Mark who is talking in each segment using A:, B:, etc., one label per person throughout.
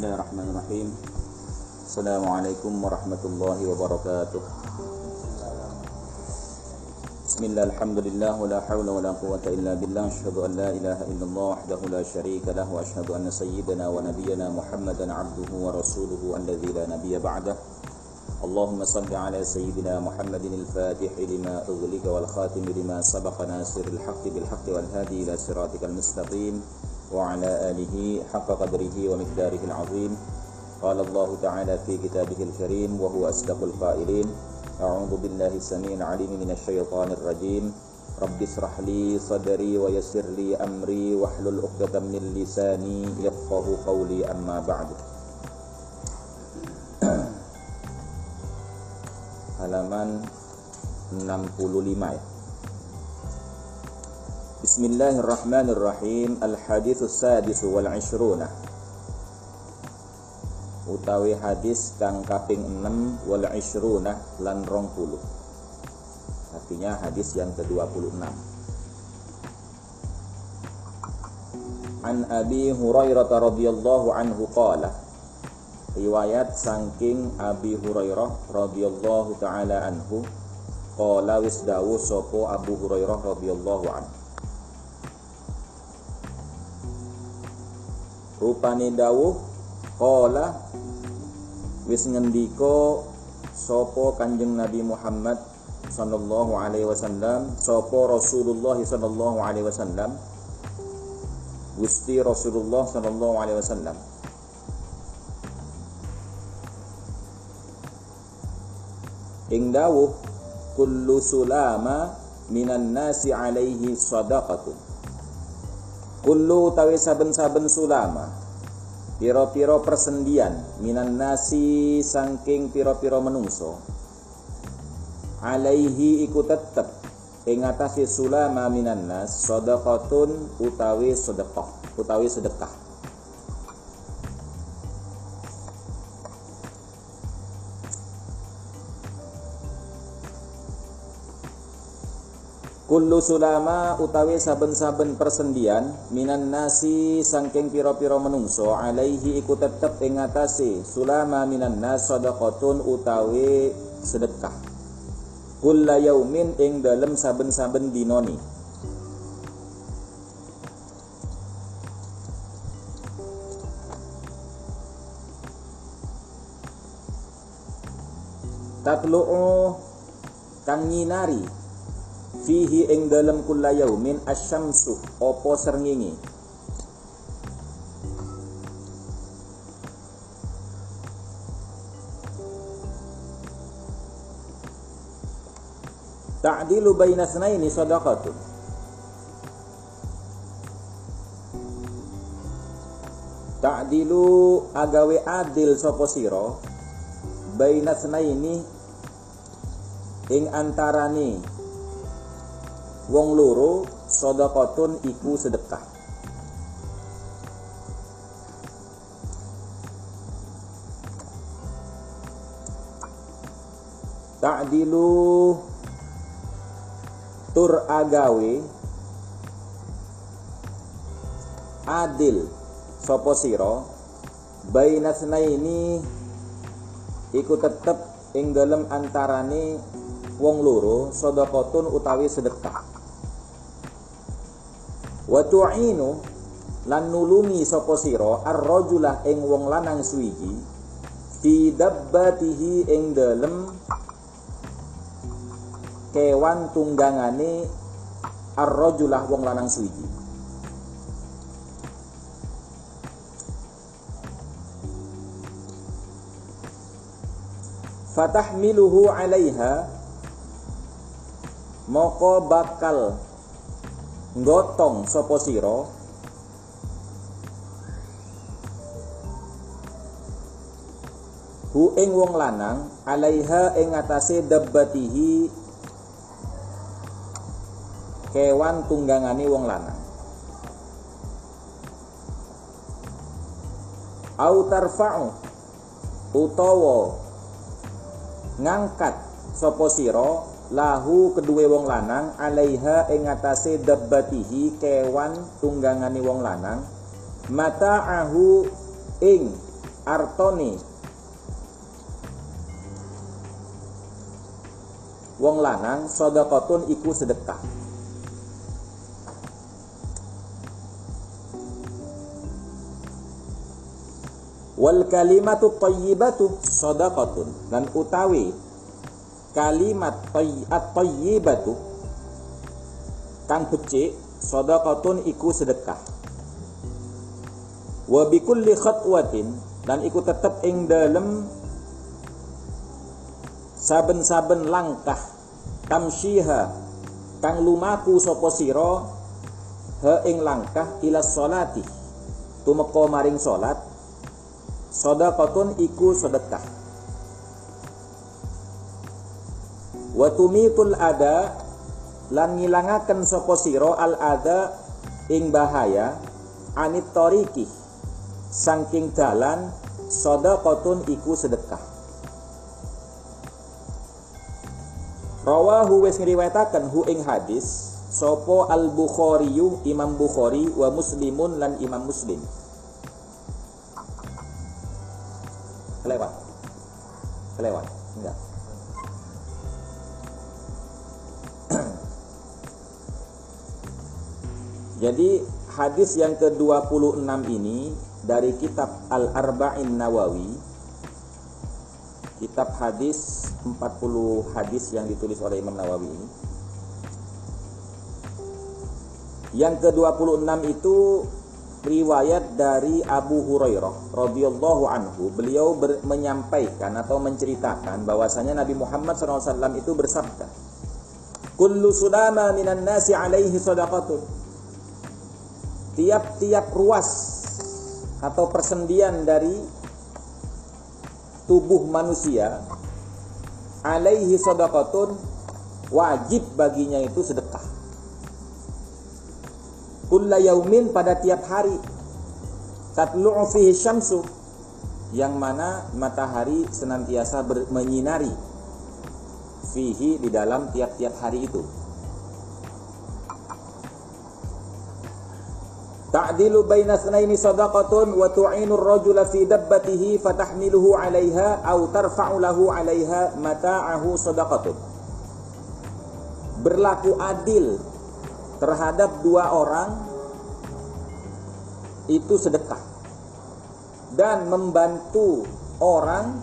A: الله الرحمن الرحيم السلام عليكم ورحمة الله وبركاته بسم الله الحمد لله ولا حول ولا قوة إلا بالله أشهد أن لا إله إلا الله وحده لا شريك له وأشهد أن سيدنا ونبينا محمدا عبده ورسوله الذي لا نبي بعده اللهم صل على سيدنا محمد الفاتح لما أغلق والخاتم لما سبق ناصر الحق بالحق والهادي إلى صراطك المستقيم وعلى آله حق قدره ومقداره العظيم. قال الله تعالى في كتابه الكريم وهو أصدق القائلين أعوذ بالله السميع العليم من الشيطان الرجيم. رب اشرح لي صدري ويسر لي أمري واحلل عقدة من لساني يفقه قولي أما بعد. Halaman 65 ya. Bismillahirrahmanirrahim. Al-hadithu sadis wal ishruna Utawi hadis kang kaping 6 wal ishruna lan rong puluh Artinya hadis yang ke-26 An Abi Hurairah radhiyallahu anhu qala riwayat saking Abi Hurairah radhiyallahu taala anhu qala wis dawu sapa Abu Hurairah radhiyallahu anhu rupane dawuh qala. Wis ngendika sapa Kanjeng Nabi Muhammad sallallahu alaihi wasallam? Sapa Rasulullah sallallahu alaihi wasallam? Gusti Rasulullah sallallahu alaihi wasallam. Ing dawuh kullu sulama minan nasi alaihi sadaqatun kullu tawi saben-saben sulama. Piro-piro persendian minan nasi sangking piro-piro menungso. Alaihi iku tetep ing sulama minan nas sadaqatun utawi sedekah utawi sedekah Kullu sulama utawi saben-saben persendian minan nasi sangking piro-piro menungso alaihi iku tetep ing atase. Sulama minan nas sadaqatun utawi sedekah. Kulla yaumin ing dalem saben-saben dinoni tatlu'u kang nyinari fihi ing dalem kulla yaumin asyamsu opo serngingi ta'dilu baina snaini sadaqatun. Ta'dilu agawe adil sapa sira baina snaini ing antarane wong loro sedekatun iku sedekah. Ta'dilu tur agawe adil sapa sira? Bainasnaini iku tetep ing dalem antarane wong loro sedekatun utawi sedekah wa tu'inu lan nulungi sapa sira ar-rajulah ing wong lanang suwiji fi dabbatihi ing dalem kewan tunggangane ar-rajulah wong lanang suwiji. Fatahmiluhu alaiha moko bakal gotong sapa sira? Hu ing wong lanang alaiha ing atase dabbatihi kewan tunggangane wong lanang. Au tarfa'u utawa ngangkat sapa sira lahu kedue wong lanang alaiha ing atase dabbatihi kewan tunggangane wong lanang. Mata'ahu ing artone wong lanang sedekatun iku sedekah. Wal kalimatu tayyibatu sadaqatun. Dan utawi kalimat at tayyibatu kang becik sadaqatun iku sedekah. Wa bi kulli khatwatin dan iku tetep ing dalem saben-saben langkah. Tamsyiha kang lumaku sapa sira ha ing langkah ila sholati tumeka maring salat Sodakotun iku sedekah Wa tumitul ada lan ngilangaken sapa sira al ada ing bahaya anit tariki saking dalan sedekatun iku sedekah. Rawahu wis ngriwayataken hu ing hadis sapa al Bukhari Imam Bukhari wa Muslimun lan Imam Muslim. Kelewat? Kelewat? Enggak jadi hadis yang ke-26 ini dari kitab Al-Arba'in Nawawi kitab hadis 40 hadis yang ditulis oleh Imam Nawawi ini. Yang ke-26 itu riwayat dari Abu Hurairah radhiyallahu anhu. Beliau menyampaikan atau menceritakan bahwasanya Nabi Muhammad SAW itu bersabda kullu sudama minan nasi alaihi sadaqatun tiap-tiap ruas atau persendian dari tubuh manusia alaihi sadaqatun wajib baginya itu sedekah. Kulla yaumin pada tiap hari. Tatlu'u fihi syamsu yang mana matahari senantiasa menyinari fihi di dalam tiap-tiap hari itu Ta'dilu baina tsnaini sadaqatun wa tu'inu ar-rajula fi dabbatihi fatahmiluhu 'alayha aw tarfa'u lahu 'alayha mata'ahu sadaqatun. Berlaku adil terhadap dua orang itu sedekah dan membantu orang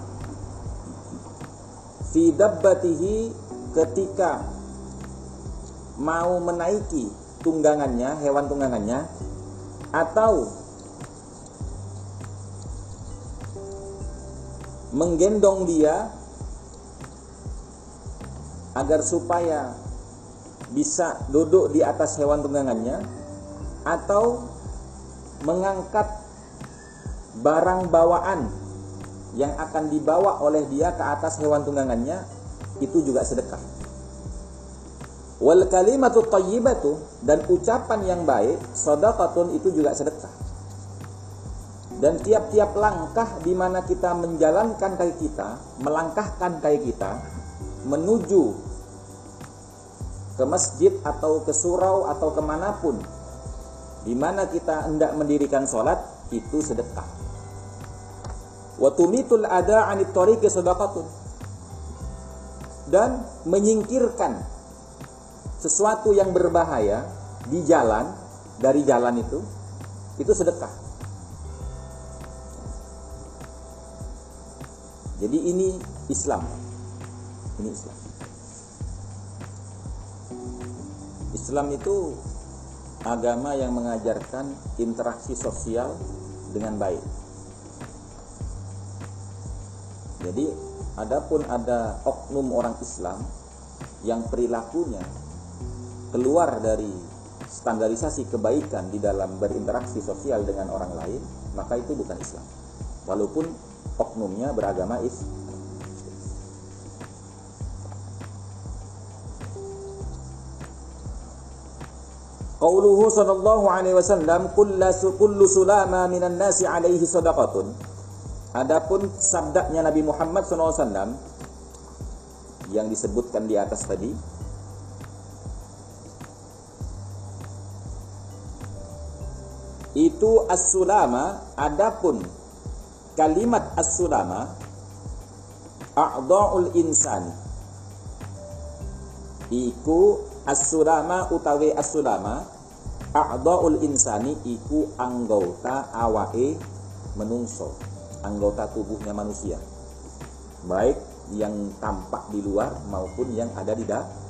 A: fi dabbatihi ketika mau menaiki tunggangannya, hewan tunggangannya atau menggendong dia agar supaya bisa duduk di atas hewan tunggangannya atau mengangkat barang bawaan yang akan dibawa oleh dia ke atas hewan tunggangannya itu juga sedekah. Wal kalimatu tayyibatu dan ucapan yang baik sedekatun itu juga sedekah. Dan tiap-tiap langkah di mana kita menjalankan kaki kita, melangkahkan kaki kita menuju ke masjid atau ke surau atau ke mana pun di mana kita hendak mendirikan sholat itu sedekah. Watumitul ada anit tariqi sedekatun dan menyingkirkan sesuatu yang berbahaya di jalan dari jalan itu itu sedekah. Jadi ini Islam. Ini Islam. Islam itu agama yang mengajarkan interaksi sosial dengan baik. Jadi, adapun ada oknum orang Islam yang perilakunya keluar dari standarisasi kebaikan di dalam berinteraksi sosial dengan orang lain, maka itu bukan Islam. Walaupun oknumnya beragama Islam. Qauluhu sallallahu alaihi wasallam kullu kullu sulama minan nasi alaihi sadaqatun. Adapun sabdanya Nabi Muhammad SAW yang disebutkan di atas tadi itu as-sulama adapun kalimat as-sulama a'dha'ul insani iku as-sulama utawi as-sulama a'dha'ul insani iku anggota awake menungso anggota tubuhnya manusia. Baik yang tampak di luar maupun yang ada di dalam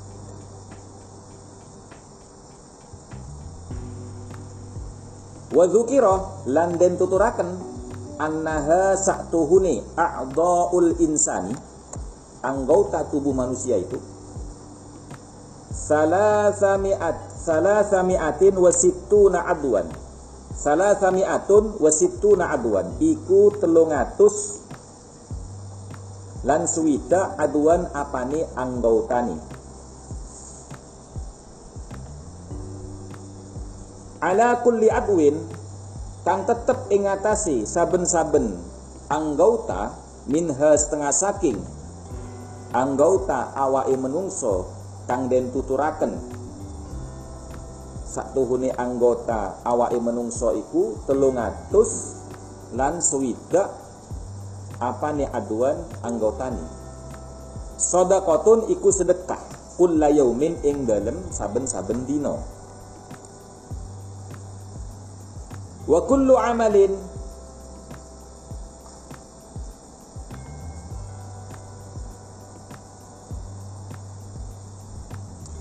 A: wa dzukira lan den tuturaken annaha sa'tuhuni a'dha'ul insani anggota tubuh manusia itu salasami'at salasami'atin wa sittuna adwan. Salasami'atun wa sittuna adwan. Iku telungatus lan suwida adwan apane anggotani ala kulli adwin kang tetep ing ngatasi saben-saben anggota minha setengah saking. Anggota awake menungso kang den tuturaken. Satuhune anggota awake menungso iku telung atus lan swida apane aduan anggotani sedekatun iku sedekah kulla yaumin ing dalem saben-saben dina wa kullu amalin.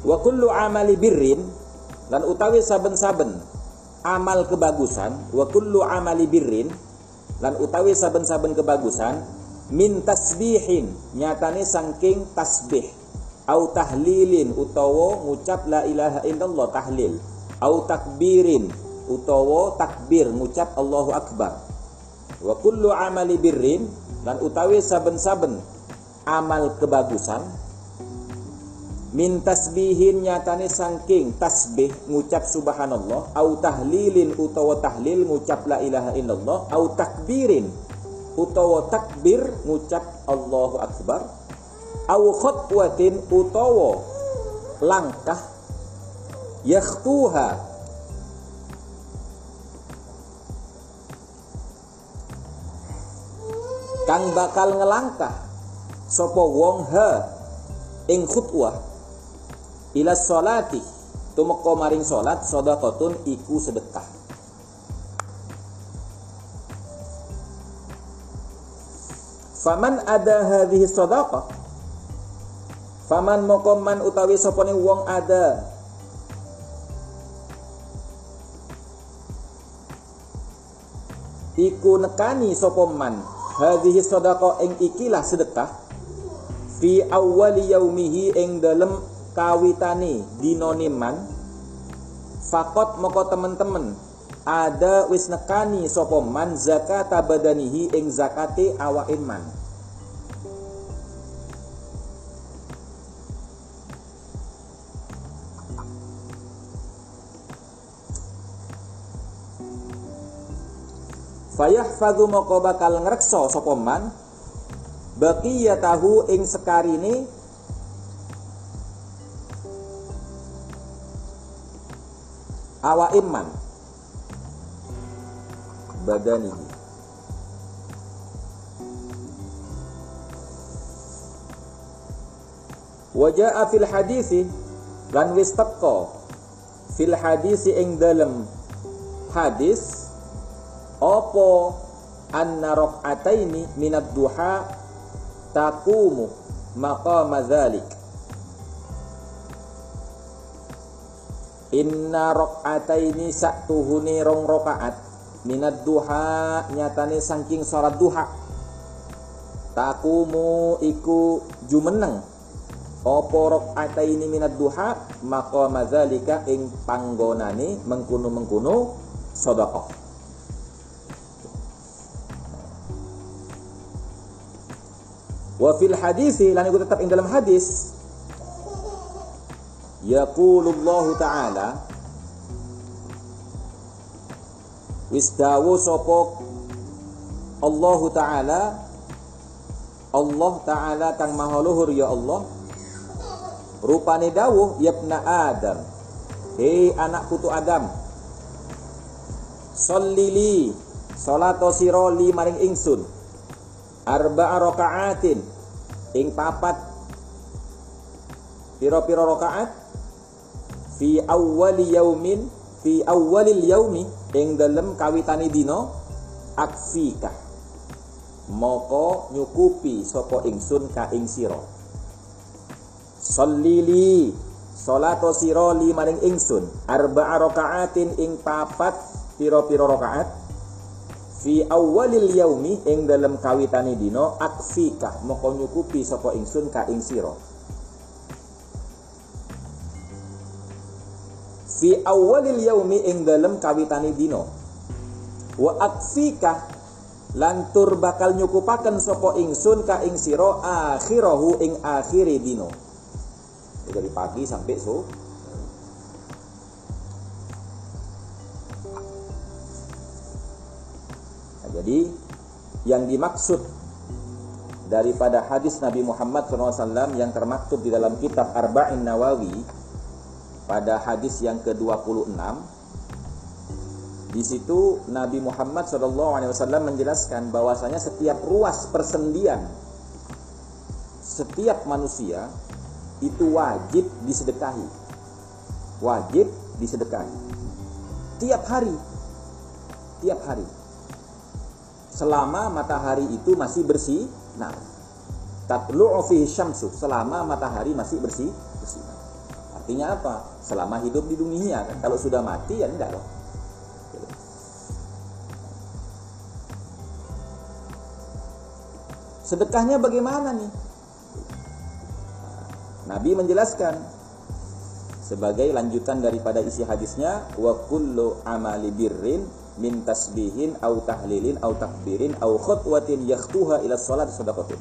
A: Wa kullu amali birrin. Dan utawi saben-saben amal kebagusan wa kullu amali birrin. Lan utawi saben-saben kebagusan min tasbihin nyatane saking tasbih. Au tahlilin utawa ngucap la ilaha illallah tahlil. Au takbirin utawa takbir ngucap Allahu Akbar. Wa kullu amali birrin dan utawi saben-saben amal kebagusan. Min tasbihin nyatane sangking tasbih ngucap subhanallah au tahlilin utawa tahlil ngucap la ilaha illallah au takbirin utawa takbir ngucap Allahu akbar. Au khutwatin utawa langkah yakhtuha kang bakal ngelangkah. Sapa wong ha ing khutwah ila sholati. Tumeka maring salat sedekatun iku sedekah. Faman ada hadhihi sadaqah Faman mokoman utawi sapa wong ada? Iku nekani sapa man hadhihi sadaqah ing ikilah sedekah fi awwali yaumihi ing dalem kawitane dina niman. Fakot moko temen-temen ada wis nekani sapa man zakat badanihi ing zakate awake man fayahfadhu moko bakal ngrekso sapa man? Tahu ing sekarine awa iman badani. Wajah fil hadisi lan wis teko fil hadisi ing dalem hadis opo anna rak'ataini minad duha taqumu maqama dzalik Inna rak'ataini saktuhuni rong rakaat minad duha nyatane saking salat duha. Takumu iku jumeneng. Apa rakaataini minad duha maqama dzalika ing panggonane mengkuno-mengkuno sedekah Wa fil hadisi lan iku tetap ing dalam hadis. Yaqulullahu ta'ala wis dawu sapa Allah taala? Allah taala kang maha luhur ya Allah. Rupane dawuh yabna adam. Hei anak putu adam sallili salato sira li maring ingsun. Arba'a raka'atin ing papat. Piro-piro rakaat? Fi awwali yaumin fi awwalil yaumi ing dalem kawitane dina akfika moko nyukupi sapa ingsun ka ing sira. Sallili salato sira li maring ingsun. Arba'a rakaatin ing papat pira-pira rakaat fi awwalil yaumi ing dalem kawitane dina akfika moko nyukupi sapa ingsun ka ing sira. Fi awwalil yaumi ing dalem kawitane dina. Wa akfika lantur bakal nyukupaken sapa ingsun ka ing sira akhirahu ing akhire dina. Dari pagi sampai so jadi yang dimaksud daripada hadis Nabi Muhammad SAW yang termaktub di dalam kitab Arba'in Nawawi pada hadis yang ke-26 di situ Nabi Muhammad SAW menjelaskan bahwasanya setiap ruas persendian setiap manusia itu wajib disedekahi. Wajib disedekahi. Tiap hari. Tiap hari. Selama matahari itu masih bersih, nah tatlu'u fihi syamsu, selama matahari masih bersih, bersih. Artinya apa? Selama hidup di dunia kan. Kalau sudah mati ya enggak loh. Sedekahnya bagaimana nih? Nabi menjelaskan sebagai lanjutan daripada isi hadisnya wa kullu amali birrin min tasbihin au tahlilin au takbirin au khutwatin yakhtuha ila salat sadaqatun.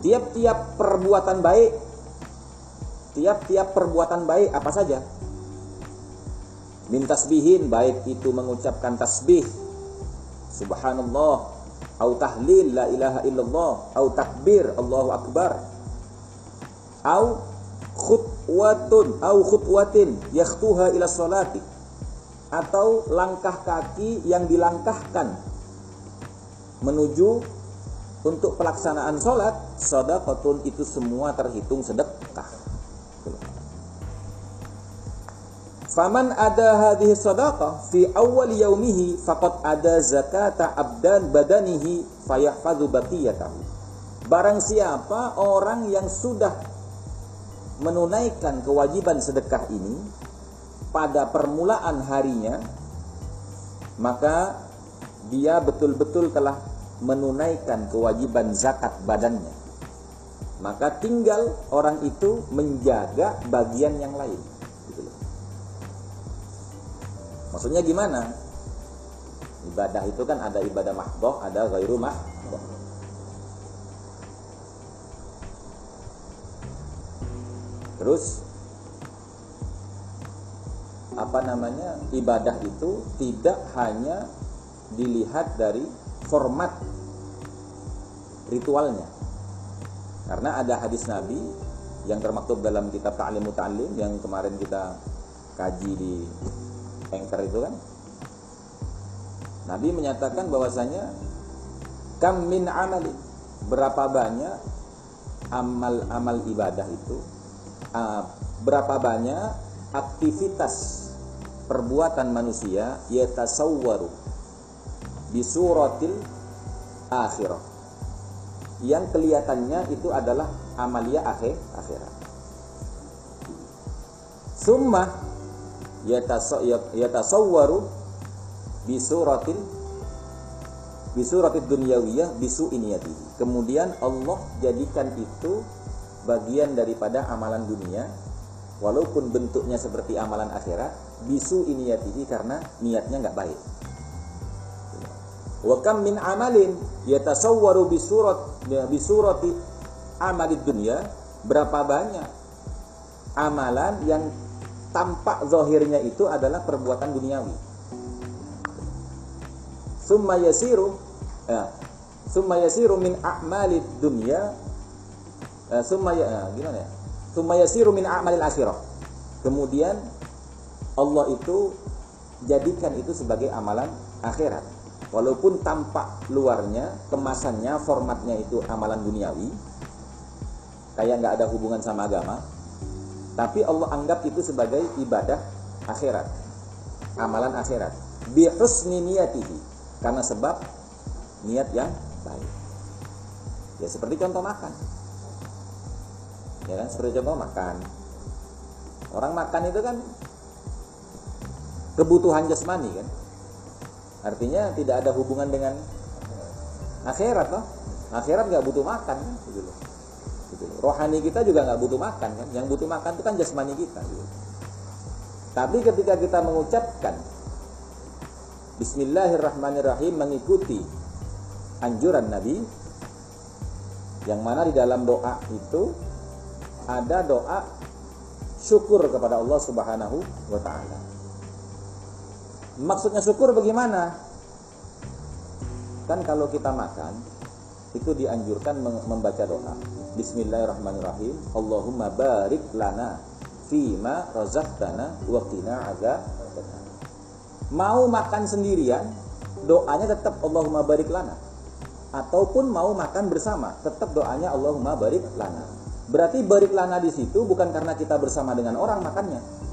A: Tiap-tiap perbuatan baik tiap-tiap perbuatan baik apa saja? Min tasbihin baik itu mengucapkan tasbih subhanallah au tahlil la ilaha illallah au takbir Allahu akbar au khutwatun au khutwatin yakhtuha ila salati atau langkah kaki yang dilangkahkan menuju untuk pelaksanaan sholat sadaqatun itu semua terhitung sedekah Faman ada hadhihi sadaqah fi awal yaumihi faqad ada zakata abdan badanihi fayahfadhu baqiyatahu. Barang siapa orang yang sudah menunaikan kewajiban sedekah ini pada permulaan harinya maka dia betul-betul telah menunaikan kewajiban zakat badannya. Maka tinggal orang itu menjaga bagian yang lain gitu maksudnya gimana? Ibadah itu kan ada ibadah mahdoh ada gairu mahdoh. Terus apa namanya ibadah itu tidak hanya dilihat dari format ritualnya. Karena ada hadis Nabi yang termaktub dalam kitab Ta'lim Muta'lim yang kemarin kita kaji di Anchor itu kan. Nabi menyatakan bahwasanya kam min amali berapa banyak amal-amal ibadah itu uh, berapa banyak aktivitas perbuatan manusia yatasawwaru di suratil akhirah. Yang kelihatannya itu adalah amalia akhir akhirat. Summa yatasawwaru bi suratil bi suratil dunyawiyah bisu iniyatihi kemudian Allah jadikan itu bagian daripada amalan dunia walaupun bentuknya seperti amalan akhirat bisu iniyatihi karena niatnya nggak baik. Wa kam min amalin yatasawwaru bisurat bisurati amalid dunia berapa banyak amalan yang tampak zahirnya itu adalah perbuatan duniawi. Summa yasiru ya summa yasiru min a'malid dunya uh, summa ya gimana ya? Summa yasiru min a'malil akhirah. Kemudian Allah itu jadikan itu sebagai amalan akhirat. Walaupun tampak luarnya kemasannya formatnya itu amalan duniawi kayak nggak ada hubungan sama agama tapi Allah anggap itu sebagai ibadah akhirat amalan akhirat. Bi husni niyatihi karena sebab niat yang baik. Ya seperti contoh makan. Ya kan seperti contoh makan. Orang makan itu kan kebutuhan jasmani kan artinya tidak ada hubungan dengan akhirat loh akhirat nggak butuh makan kan gitu loh gitu loh. rohani kita juga nggak butuh makan kan yang butuh makan itu kan jasmani kita gitu. tapi ketika kita mengucapkan Bismillahirrahmanirrahim mengikuti anjuran Nabi yang mana di dalam doa itu ada doa syukur kepada Allah Subhanahu wa taala. Maksudnya syukur bagaimana? Kan kalau kita makan itu dianjurkan membaca doa. Bismillahirrahmanirrahim. Allahumma barik lana fima razaqtana wa qina adzabannar. Mau makan sendirian, doanya tetap Allahumma barik lana. Ataupun mau makan bersama, tetap doanya Allahumma barik lana. Berarti barik lana di situ bukan karena kita bersama dengan orang makannya.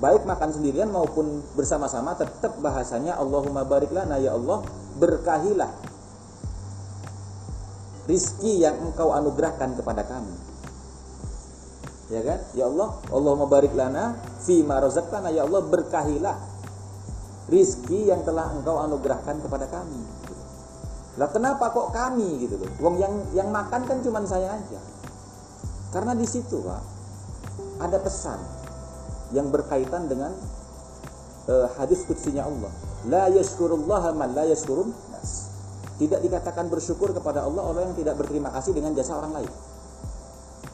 A: Baik makan sendirian maupun bersama-sama tetap bahasanya Allahumma barik lana ya Allah berkahilah rizki yang engkau anugerahkan kepada kami. Ya kan? Ya Allah, Allahumma barik lana fi ya Allah berkahilah rizki yang telah engkau anugerahkan kepada kami. Lah kenapa kok kami gitu loh? Wong yang yang makan kan cuma saya aja. Karena di situ Pak ada pesan yang berkaitan dengan uh, hadis kutsinya Allah. La yashkurullah man la yashkurun nas. Tidak dikatakan bersyukur kepada Allah orang yang tidak berterima kasih dengan jasa orang lain.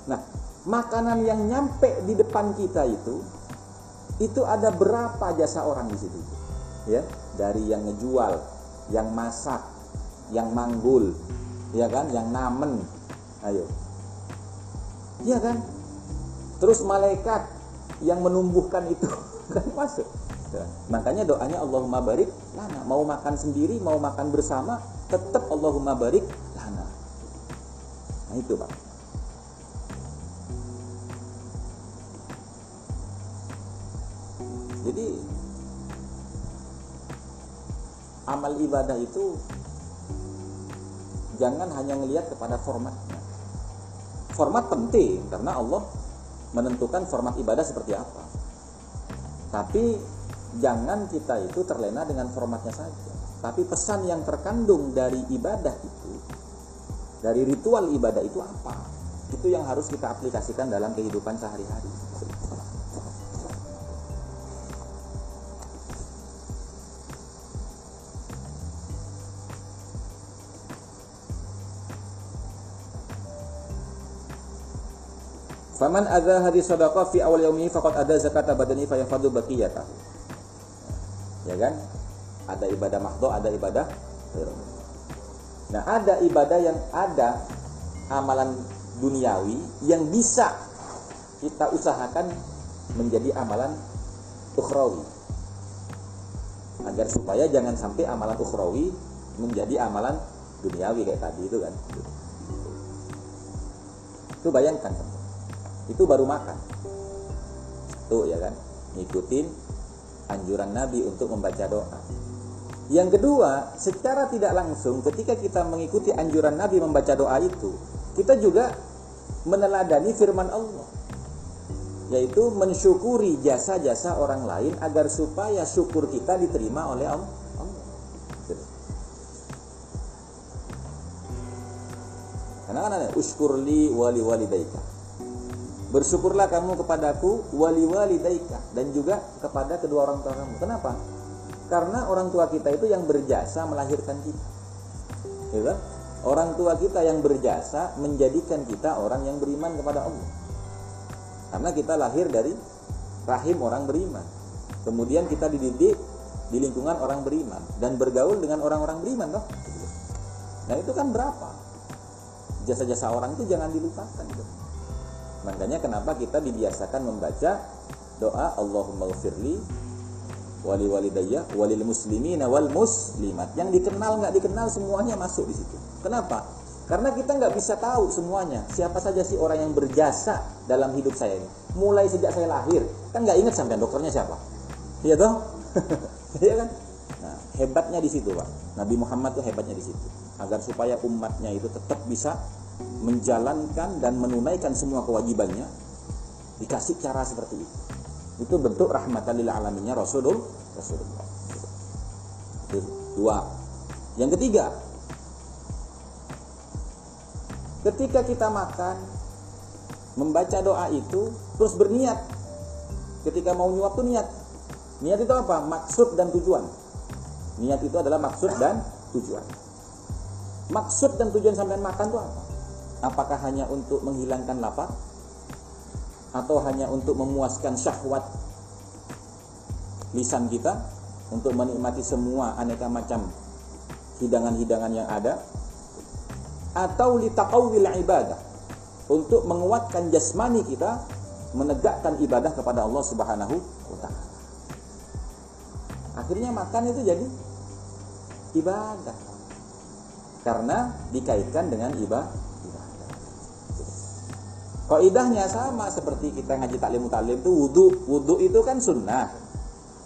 A: Nah, makanan yang nyampe di depan kita itu itu ada berapa jasa orang di situ? Ya, dari yang ngejual, yang masak, yang manggul, ya kan, yang namen. Ayo, Iya kan? Terus malaikat yang menumbuhkan itu kan masuk. Ya. Makanya doanya Allahumma barik lana. Mau makan sendiri, mau makan bersama, tetap Allahumma barik lana. Nah itu Pak. Jadi amal ibadah itu jangan hanya ngelihat kepada formatnya format penting karena Allah menentukan format ibadah seperti apa. Tapi jangan kita itu terlena dengan formatnya saja. Tapi pesan yang terkandung dari ibadah itu, dari ritual ibadah itu apa? Itu yang harus kita aplikasikan dalam kehidupan sehari-hari. Faman adza hadis sadaqah fi awal yaumi faqad ada zakat badani fa yafadu baqiyata. Ya kan? Ada ibadah mahdoh, ada ibadah Nah, ada ibadah yang ada amalan duniawi yang bisa kita usahakan menjadi amalan ukhrawi. Agar supaya jangan sampai amalan ukhrawi menjadi amalan duniawi kayak tadi itu kan. Itu bayangkan itu baru makan tuh ya kan ngikutin anjuran Nabi untuk membaca doa yang kedua secara tidak langsung ketika kita mengikuti anjuran Nabi membaca doa itu kita juga meneladani firman Allah yaitu mensyukuri jasa-jasa orang lain agar supaya syukur kita diterima oleh Allah. Karena kan ada uskurli wali wali daika. Bersyukurlah kamu kepadaku wali wali daika dan juga kepada kedua orang tua kamu. Kenapa? Karena orang tua kita itu yang berjasa melahirkan kita. Kan? Orang tua kita yang berjasa menjadikan kita orang yang beriman kepada Allah. Karena kita lahir dari rahim orang beriman. Kemudian kita dididik di lingkungan orang beriman dan bergaul dengan orang-orang beriman toh. Nah, itu kan berapa? Jasa-jasa orang itu jangan dilupakan gitu. Makanya kenapa kita dibiasakan membaca doa Allahumma ghafirli wali walidayya walil muslimina wal muslimat. Yang dikenal nggak dikenal semuanya masuk di situ. Kenapa? Karena kita nggak bisa tahu semuanya. Siapa saja sih orang yang berjasa dalam hidup saya ini? Mulai sejak saya lahir. Kan nggak ingat sampai dokternya siapa. Iya toh? Iya kan? Nah, hebatnya di situ pak. Nabi Muhammad tuh hebatnya di situ. Agar supaya umatnya itu tetap bisa menjalankan dan menunaikan semua kewajibannya dikasih cara seperti itu. Itu bentuk rahmatan lil alaminnya Rasulullah Rasulullah. Itu dua. Yang ketiga ketika kita makan membaca doa itu terus berniat. Ketika mau nyuap tuh niat. Niat itu apa? Maksud dan tujuan. Niat itu adalah maksud dan tujuan. Maksud dan tujuan sampai makan itu apa apakah hanya untuk menghilangkan lapar atau hanya untuk memuaskan syahwat lisan kita untuk menikmati semua aneka macam hidangan-hidangan yang ada atau litaqawwil ibadah untuk menguatkan jasmani kita menegakkan ibadah kepada Allah Subhanahu wa taala. Akhirnya makan itu jadi ibadah. Karena dikaitkan dengan ibadah. Kaidahnya sama seperti kita ngaji taklim taklim itu wudhu. Wudhu itu kan sunnah.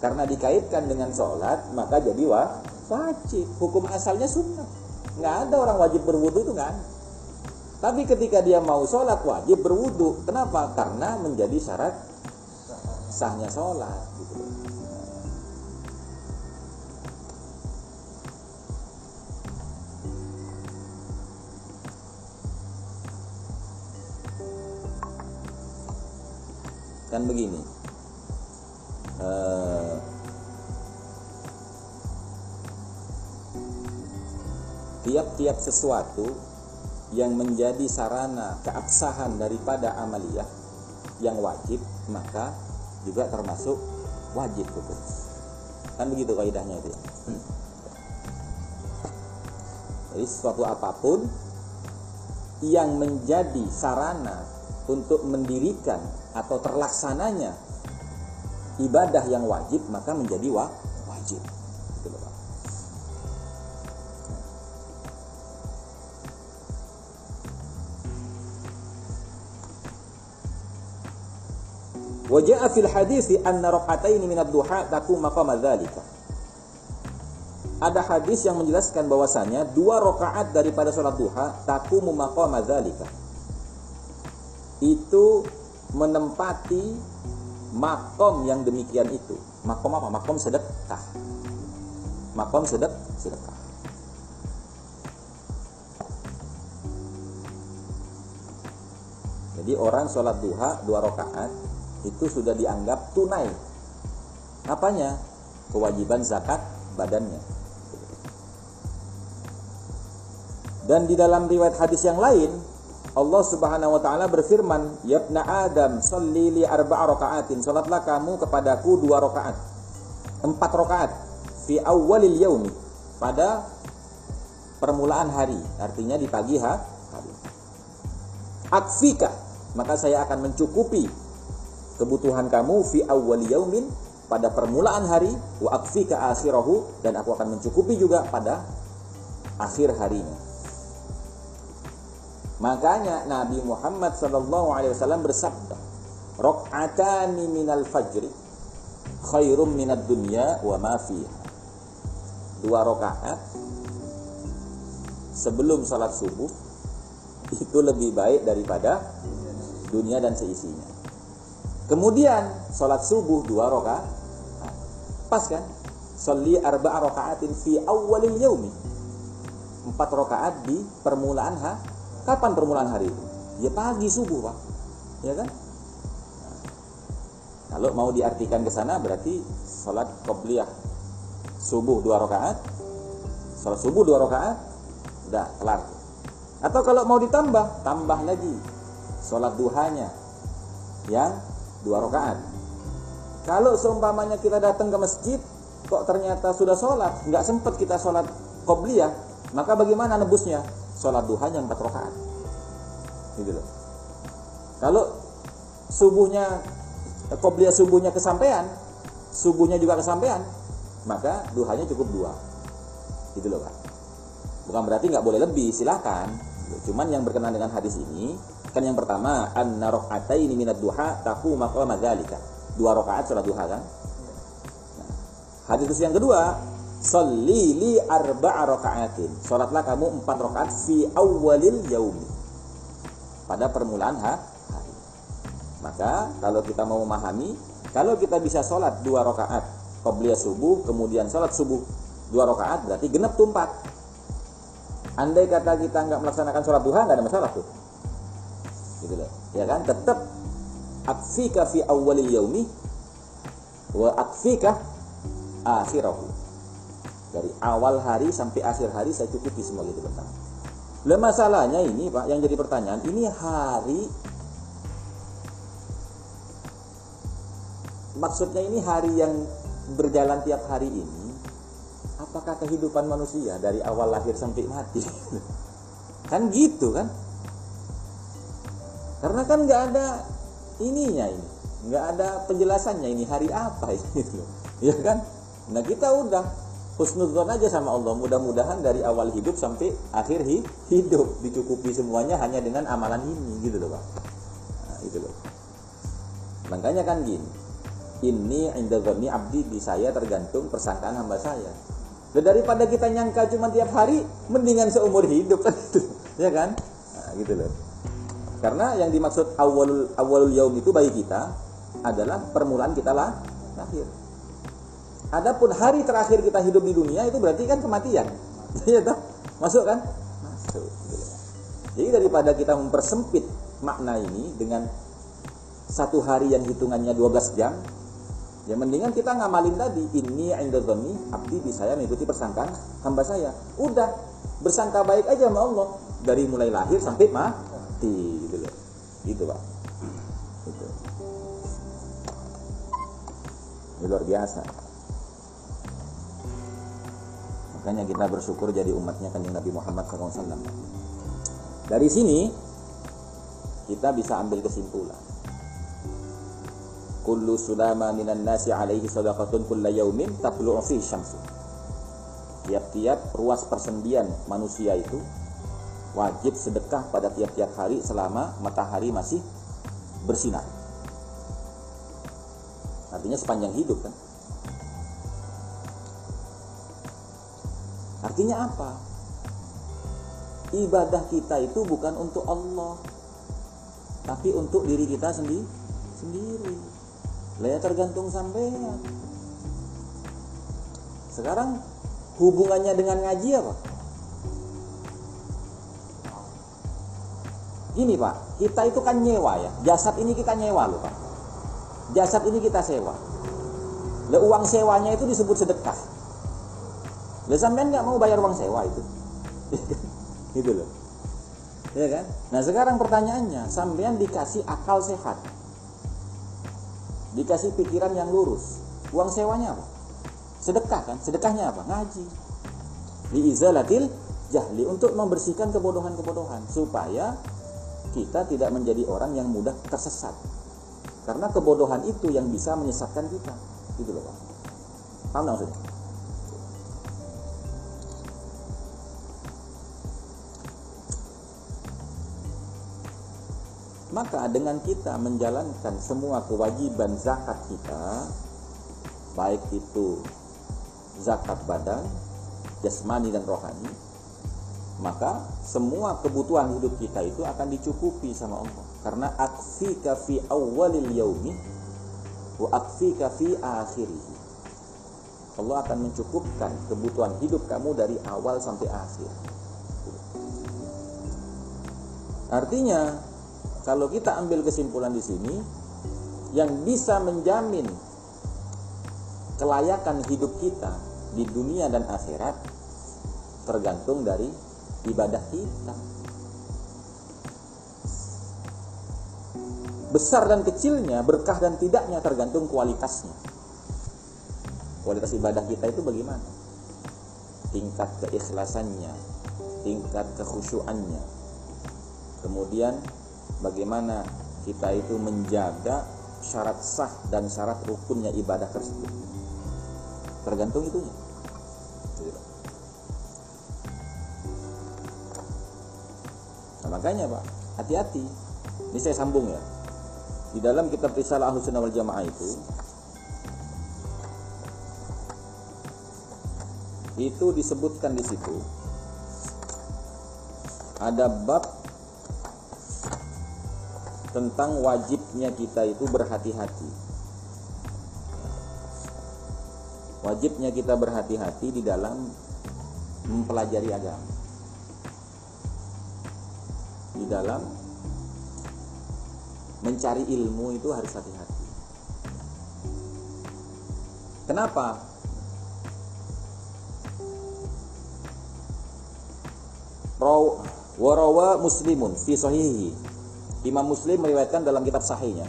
A: Karena dikaitkan dengan sholat, maka jadi wa, wajib. Hukum asalnya sunnah. Nggak ada orang wajib berwudhu itu nggak Tapi ketika dia mau sholat, wajib berwudhu. Kenapa? Karena menjadi syarat sahnya sholat. Gitu. Kan begini. Uh, tiap-tiap sesuatu yang menjadi sarana keabsahan daripada amaliyah yang wajib maka juga termasuk wajib hukum kan begitu kaidahnya itu ya. Jadi sesuatu apa pun yang menjadi sarana untuk mendirikan atau terlaksananya ibadah yang wajib maka menjadi wa wajib gitu. Waja'a fil hadis anna raka'ataini min ad-duha takum maqam dzalika. Ada hadis yang menjelaskan bahwasanya dua rakaat daripada sholat duha takum maqam dzalika. Itu menempati makom yang demikian itu. Makom apa? Makom sedekah. Makom sedek sedekah. Jadi orang sholat duha dua rakaat itu sudah dianggap tunai. Apanya? Kewajiban zakat badannya. Dan di dalam riwayat hadis yang lain Allah Subhanahu wa taala berfirman, "Ya ibna Adam, sholli li arba'a raka'atin." Salatlah kamu kepadaku dua rakaat. Empat rakaat fi awwalil yaumi pada permulaan hari, artinya di pagi hari. Akfika, maka saya akan mencukupi kebutuhan kamu fi awwal yaumin pada permulaan hari wa akfika akhirahu dan aku akan mencukupi juga pada akhir harinya. Makanya Nabi Muhammad sallallahu alaihi wasallam bersabda, "Rak'atani minal fajri khairum minad dunya wa ma fiha." Dua rakaat sebelum salat subuh itu lebih baik daripada dunia dan seisinya. Kemudian salat subuh dua rakaat. Pas kan? Salli arba'a raka'atin fi awwalil yaumi. Empat rakaat di permulaan ha Kapan permulaan hari itu? Ya pagi subuh, Pak. Ya kan? kalau mau diartikan ke sana berarti salat qobliyah subuh dua rakaat, salat subuh dua rakaat, udah kelar. Atau kalau mau ditambah, tambah lagi salat duhanya yang dua rakaat. Kalau seumpamanya kita datang ke masjid, kok ternyata sudah sholat, nggak sempat kita sholat qobliyah, maka bagaimana nebusnya? Sholat duhanya empat rakaat gitu loh kalau subuhnya qobliyah subuhnya kesampaian subuhnya juga kesampaian, maka duhanya cukup dua. Gitu loh Pak. Bukan berarti nggak boleh lebih, silakan. Cuman yang berkenaan dengan hadis ini, kan yang pertama, an ini minat duha taku maqama dzalika. Dua rakaat salat duha kan? Nah, hadis yang kedua, Salli li arba'a raka'atin. Salatlah kamu empat rakaat fi awalil yaumi. Pada permulaan ha, hari. Maka kalau kita mau memahami, kalau kita bisa sholat dua rakaat qabliyah subuh, kemudian sholat subuh dua rakaat, berarti genap tuh empat. Andai kata kita nggak melaksanakan sholat duha, nggak ada masalah tuh. Gitu loh. Ya kan? Tetap akfika fi awalil yaumi wa akfika akhirahu dari awal hari sampai akhir hari saya cukupi semua itu pertama. Lah masalahnya ini Pak, yang jadi pertanyaan, ini hari maksudnya ini hari yang berjalan tiap hari ini apakah kehidupan manusia dari awal lahir sampai mati? kan gitu kan? Karena kan nggak ada ininya ini, nggak ada penjelasannya ini hari apa ini, ya kan? Nah kita udah husnudzon aja sama Allah. Mudah-mudahan dari awal hidup sampai akhir hidup. Dicukupi semuanya hanya dengan amalan ini gitu loh Pak. Nah, itu loh. Makanya kan gini ini inda dhanni abdi di saya tergantung persangkaan hamba saya. Dan daripada kita nyangka cuma tiap hari mendingan seumur hidup. Kan ya kan? Nah, gitu loh. Karena yang dimaksud awalul awalul yaum itu bagi kita adalah permulaan kita lah lahir Adapun hari terakhir kita hidup di dunia itu berarti kan kematian. Iya toh? Masuk kan? Masuk. Jadi daripada kita mempersempit makna ini dengan satu hari yang hitungannya 12 jam, ya mendingan kita ngamalin tadi ini indadzoni abdi di saya mengikuti persangkaan hamba saya. Udah bersangka baik aja sama Allah dari mulai lahir sampai mati gitu loh. Gitu, Pak. Gitu. Luar biasa. Makanya kita bersyukur jadi umatnya kan Nabi Muhammad SAW. Dari sini kita bisa ambil kesimpulan. Kullu sulama minan nasi alaihi sadaqatun kulla yaumin tatlu'u fi syamsu. Tiap-tiap ruas persendian manusia itu wajib sedekah pada tiap-tiap hari selama matahari masih bersinar. Artinya sepanjang hidup kan. Artinya apa? Ibadah kita itu bukan untuk Allah, tapi untuk diri kita sendiri. Sendiri. Lah tergantung sampean. Sekarang hubungannya dengan ngaji apa? Gini Pak, kita itu kan nyewa ya. Jasad ini kita nyewa loh Pak. Jasad ini kita sewa. Lah uang sewanya itu disebut sedekah. Lah sampean nggak mau bayar uang sewa itu. gitu loh. Ya kan? Nah, sekarang pertanyaannya, sampean dikasih akal sehat. Dikasih pikiran yang lurus. Uang sewanya apa? Sedekah kan? Sedekahnya apa? Ngaji. Liizalatil jahli untuk membersihkan kebodohan-kebodohan supaya kita tidak menjadi orang yang mudah tersesat. Karena kebodohan itu yang bisa menyesatkan kita. Gitu loh, Pak. Paham maksudnya? Maka dengan kita menjalankan semua kewajiban zakat kita, baik itu zakat badan, jasmani dan rohani, maka semua kebutuhan hidup kita itu akan dicukupi sama Allah. Karena akfika fi awalil yaumi wa akfika fi akhirih. Allah akan mencukupkan kebutuhan hidup kamu dari awal sampai akhir. Artinya kalau kita ambil kesimpulan di sini, yang bisa menjamin kelayakan hidup kita di dunia dan akhirat tergantung dari ibadah kita. Besar dan kecilnya, berkah dan tidaknya tergantung kualitasnya. Kualitas ibadah kita itu bagaimana? Tingkat keikhlasannya, tingkat kekhusyuannya. Kemudian bagaimana kita itu menjaga syarat sah dan syarat rukunnya ibadah tersebut. Tergantung itunya. Nah, makanya Pak, hati-hati. Ini saya sambung ya. Di dalam kitab Risalah Ahlus Sunnah wal Jamaah itu itu disebutkan di situ ada bab tentang wajibnya kita itu berhati-hati. Wajibnya kita berhati-hati di dalam mempelajari agama. Di dalam mencari ilmu itu harus hati-hati. Kenapa? Warawa muslimun fi sahihi. Imam Muslim meriwayatkan dalam kitab sahihnya.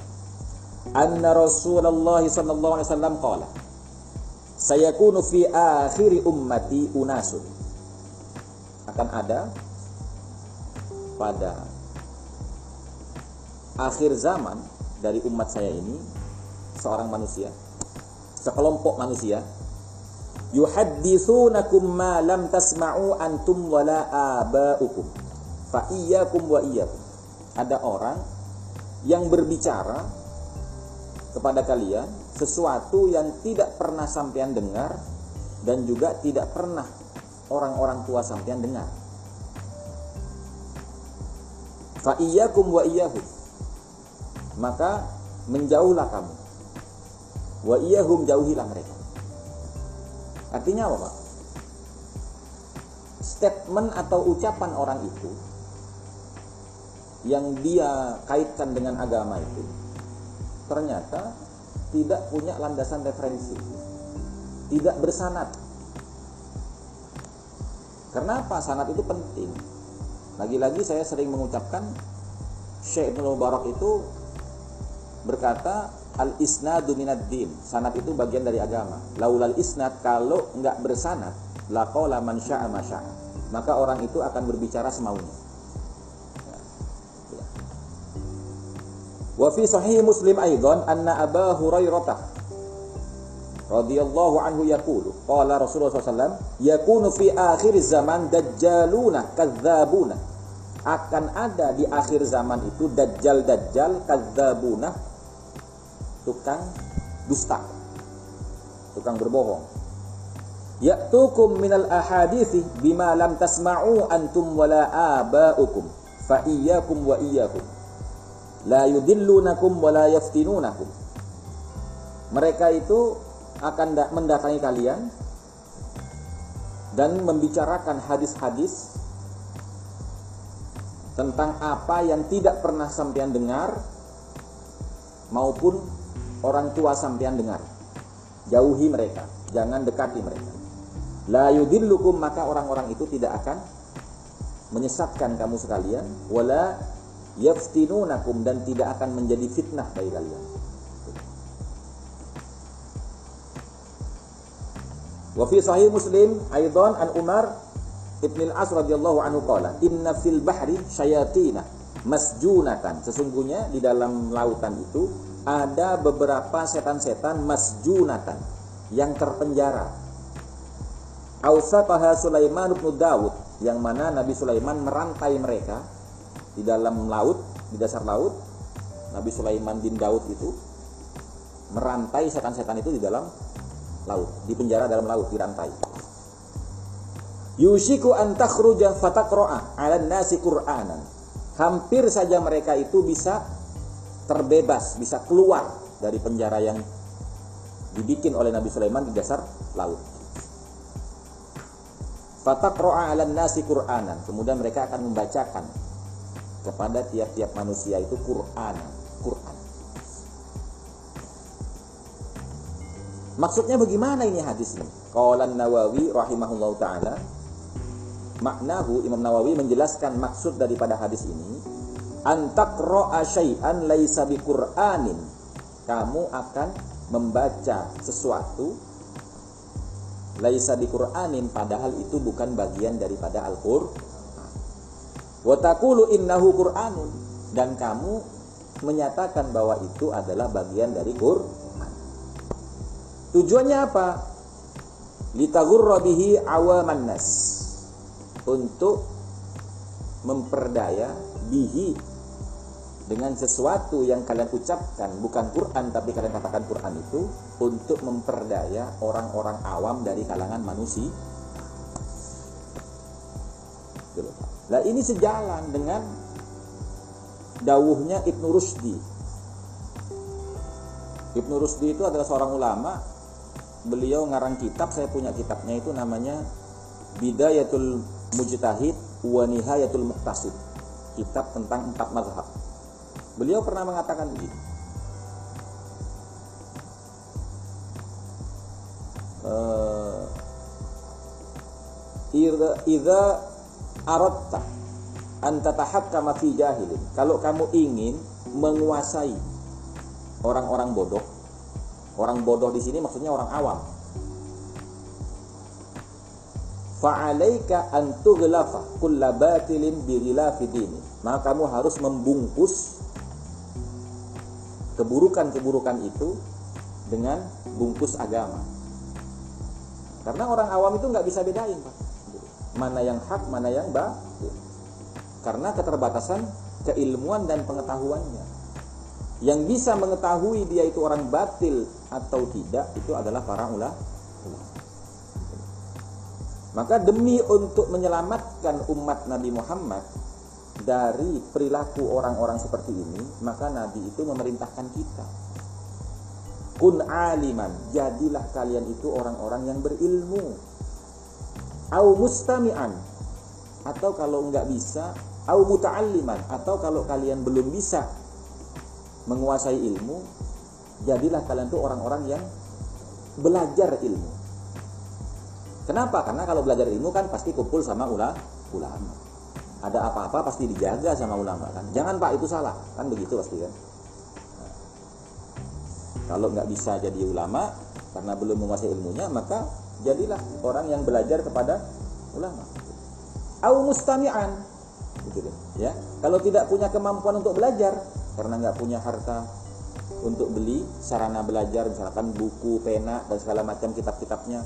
A: Anna Rasulullah sallallahu alaihi wasallam qala Sayakunu fi akhiri ummati unasun. Akan ada pada akhir zaman dari umat saya ini seorang manusia, sekelompok manusia yuhadditsunakum ma lam tasma'u antum wala aba'ukum Fa iyyakum wa iyyakum. Ada orang yang berbicara kepada kalian sesuatu yang tidak pernah sampean dengar dan juga tidak pernah orang-orang tua sampean dengar. Fa iyyakum wa iyyahum. Maka menjauhlah kamu. Wa iyyahum jauhilah mereka. Artinya apa, Pak? Statement atau ucapan orang itu yang dia kaitkan dengan agama itu ternyata tidak punya landasan referensi tidak bersanat. Karena apa sanat itu penting? Lagi-lagi saya sering mengucapkan Syekh Ibn Mubarak itu berkata al isnadu minad din sanat itu bagian dari agama. Laulal isnad kalau nggak bersanat laqala man syaa. Maka orang itu akan berbicara semaunya Wa fi sahih Muslim aidan anna Aba Hurairah radhiyallahu anhu yaqulu qala Rasulullah SAW yakunu fi akhir zaman dajjaluna kadzabuna. Akan ada di akhir zaman itu dajjal-dajjal kadzabuna tukang dusta tukang berbohong. Ya'tukum minal ahadithi bima lam tasma'u antum wala aba'ukum fa iyyakum wa iyyakum la yudillunakum wa la yaftinunakum. Mereka itu akan mendatangi kalian dan membicarakan hadis-hadis tentang apa yang tidak pernah sampean dengar maupun orang tua sampean dengar. Jauhi mereka, jangan dekati mereka. La yudillukum maka orang-orang itu tidak akan menyesatkan kamu sekalian wala yaftinunakum dan tidak akan menjadi fitnah bagi kalian. Wa fi sahih Muslim aidan an Umar Ibn al-As radhiyallahu anhu qala inna fil bahri syayatina masjunatan sesungguhnya di dalam lautan itu ada beberapa setan-setan masjunatan yang terpenjara Ausaqaha Sulaiman bin Dawud yang mana Nabi Sulaiman merantai mereka di dalam laut, di dasar laut, Nabi Sulaiman bin Daud itu merantai setan-setan itu di dalam laut, di penjara dalam laut, dirantai. Yushiku an takhruja fataqra'a 'ala nasi Qur'anan. Hampir saja mereka itu bisa terbebas, bisa keluar dari penjara yang dibikin oleh Nabi Sulaiman di dasar laut. Fataqra'a 'ala nasi Qur'anan. Kemudian mereka akan membacakan kepada tiap-tiap manusia itu Quran. Quran. Maksudnya bagaimana ini hadis ini? Qalan Nawawi rahimahullahu taala maknahu Imam Nawawi menjelaskan maksud daripada hadis ini antaqra'a syai'an laisa biqur'anin kamu akan membaca sesuatu laisa biqur'anin padahal itu bukan bagian daripada Al-Qur'an Watakulu innahu Qur'anun dan kamu menyatakan bahwa itu adalah bagian dari Quran. Tujuannya apa? Litagurra bihi awaman. Untuk memperdaya bihi dengan sesuatu yang kalian ucapkan bukan Quran tapi kalian katakan Quran itu untuk memperdaya orang-orang awam dari kalangan manusia. Nah ini sejalan dengan dawuhnya Ibnu Rusdi. Ibnu Rusdi itu adalah seorang ulama. Beliau ngarang kitab, saya punya kitabnya itu namanya Bidayatul Mujtahid wa Nihayatul Muqtasid. Kitab tentang empat mazhab. Beliau pernah mengatakan begini. Uh, aratta an tatahakkama fi jahilin. Kalau kamu ingin menguasai orang-orang bodoh, orang bodoh di sini maksudnya orang awam. Fa'alaika an tughlafa kulla batilin bi ghilafi dini. Maka kamu harus membungkus keburukan-keburukan itu dengan bungkus agama. Karena orang awam itu nggak bisa bedain, Pak. Mana yang hak, mana yang batil. Karena keterbatasan keilmuan dan pengetahuannya. Yang bisa mengetahui dia itu orang batil atau tidak itu adalah para ulama. Maka demi untuk menyelamatkan umat Nabi Muhammad dari perilaku orang-orang seperti ini, maka Nabi itu memerintahkan kita. Kun aliman, jadilah kalian itu orang-orang yang berilmu. Au mustami'an, atau kalau enggak bisa, au muta'alliman, atau kalau kalian belum bisa menguasai ilmu, jadilah kalian itu orang-orang yang belajar ilmu. Kenapa? Karena kalau belajar ilmu kan pasti kumpul sama ulama. Ada apa-apa pasti dijaga sama ulama kan. Jangan pak itu salah. Kan begitu pasti kan? Nah, kalau nggak bisa jadi ulama karena belum menguasai ilmunya maka jadilah orang yang belajar kepada ulama. Au mustami'an. Gitu deh ya. Kalau tidak punya kemampuan untuk belajar karena nggak punya harta untuk beli sarana belajar misalkan buku pena dan segala macam kitab-kitabnya.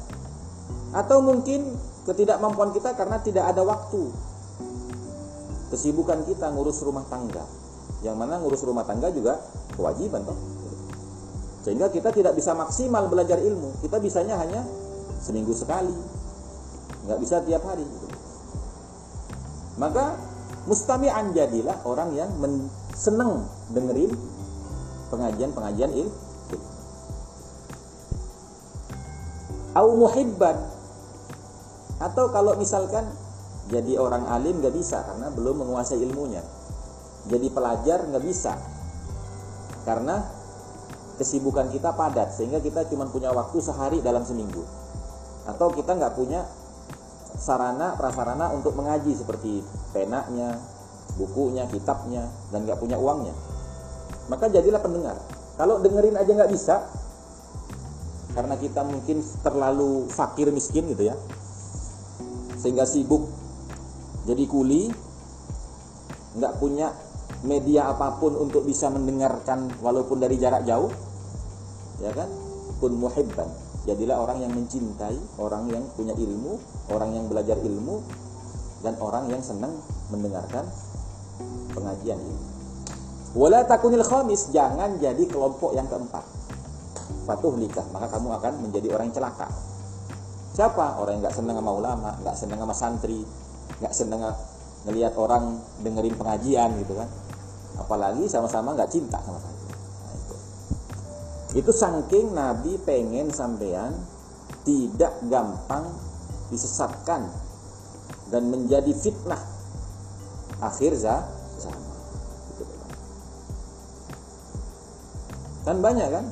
A: Atau mungkin ketidakmampuan kita karena tidak ada waktu. Kesibukan kita ngurus rumah tangga. Yang mana ngurus rumah tangga juga kewajiban toh. Sehingga kita tidak bisa maksimal belajar ilmu. Kita bisanya hanya seminggu sekali nggak bisa tiap hari maka mustami'an jadilah orang yang men seneng dengerin pengajian-pengajian ilmu au muhibban atau kalau misalkan jadi orang alim nggak bisa karena belum menguasai ilmunya. Jadi pelajar nggak bisa karena kesibukan kita padat sehingga kita cuma punya waktu sehari dalam seminggu. Atau kita nggak punya sarana prasarana untuk mengaji seperti penanya, bukunya, kitabnya dan nggak punya uangnya. Maka jadilah pendengar. Kalau dengerin aja nggak bisa karena kita mungkin terlalu fakir miskin gitu ya sehingga sibuk jadi kuli nggak punya media apa pun untuk bisa mendengarkan walaupun dari jarak jauh ya kan pun muhibban jadilah orang yang mencintai orang yang punya ilmu orang yang belajar ilmu dan orang yang senang mendengarkan pengajian ini. Wala takunil khamis jangan jadi kelompok yang keempat. Fatuh likah maka kamu akan menjadi orang yang celaka. Siapa? Orang yang nggak senang sama ulama nggak senang sama santri nggak seneng ngelihat orang dengerin pengajian gitu kan. Apalagi sama-sama nggak cinta sama saya. Itu saking Nabi pengen sampean tidak gampang disesatkan dan menjadi fitnah. Akhir zaman. Gitu, kan banyak kan?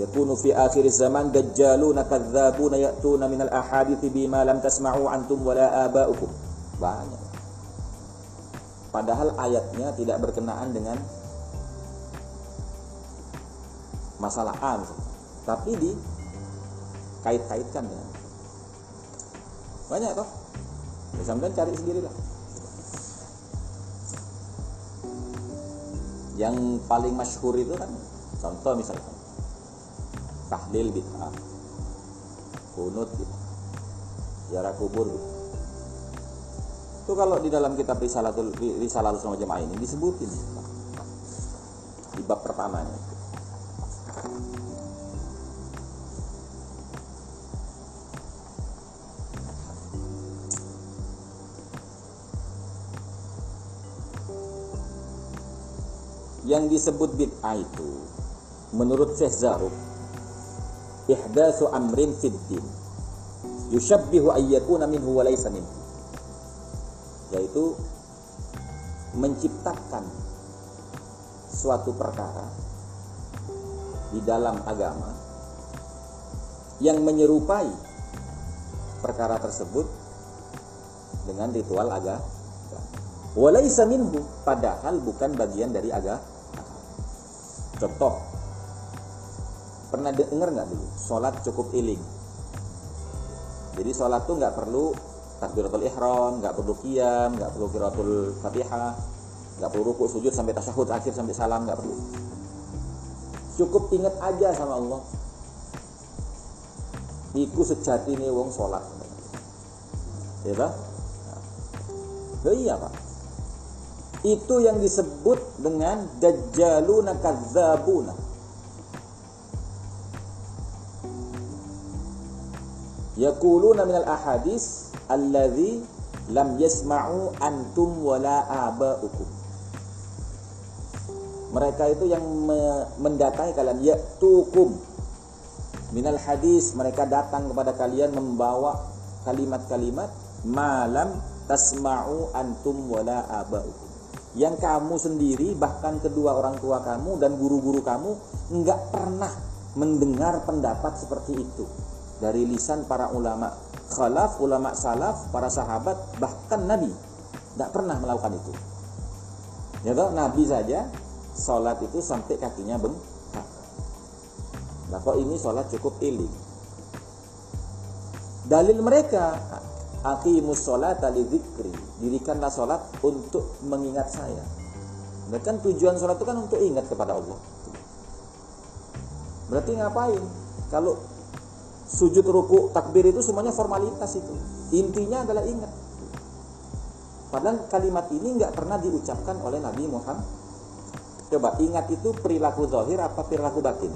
A: Yakunu fi akhir zaman dajjaluna kadzabuna ya'tuna minal ahadits bima lam tasma'u antum wala aba'ukum. Banyak. Padahal ayatnya tidak berkenaan dengan masalah A tapi di kait-kaitkan ya banyak toh. Ya, cari sendirilah. Yang paling masyhur itu kan contoh misalkan tahlil bid'ah. Kunut bid'ah. Ziarah kubur bid'ah. Itu kalau di dalam kitab Risalah Sunnah Jamaah ini disebutin di bab pertamanya yang disebut bid'ah itu menurut Syekh Zaruk ihdatsu amrin fid din yushabbihu ayyakuna minhu wa laysa minhu yaitu menciptakan suatu perkara di dalam agama yang menyerupai perkara tersebut dengan ritual agama. Walaysa minhu padahal bukan bagian dari agama. Contoh, pernah dengar nggak dulu? Sholat cukup iling. Jadi sholat tuh nggak perlu takbiratul ihram, nggak perlu qiyam, nggak perlu qiraatul fatihah, nggak perlu ruku sujud sampai tasyahud akhir sampai salam nggak perlu. Cukup ingat aja sama Allah. Iku sejati nih wong sholat. Ya tak? Nah, iya pak. Itu yang disebut dengan dajjaluna kadzabuna. Yaquluna minal ahadis alladhi lam yasma'u antum wala aba'ukum. Mereka itu yang me mendatangi kalian ya'tukum minal hadis mereka datang kepada kalian membawa kalimat-kalimat malam tasma'u antum wala aba'ukum yang kamu sendiri bahkan kedua orang tua kamu dan guru-guru kamu nggak pernah mendengar pendapat seperti itu dari lisan para ulama khalaf, ulama salaf, para sahabat bahkan Nabi nggak pernah melakukan itu. Ya toh, Nabi saja sholat itu sampai kakinya bengkak. Nah kok ini sholat cukup iling. Dalil mereka Aqimus sholat li dzikri. Dirikanlah sholat untuk mengingat saya. Dan kan tujuan sholat itu kan untuk ingat kepada Allah. Berarti ngapain? Kalau sujud ruku takbir itu semuanya formalitas itu. Intinya adalah ingat. Padahal kalimat ini nggak pernah diucapkan oleh Nabi Muhammad. Coba ingat itu perilaku zahir apa perilaku batin?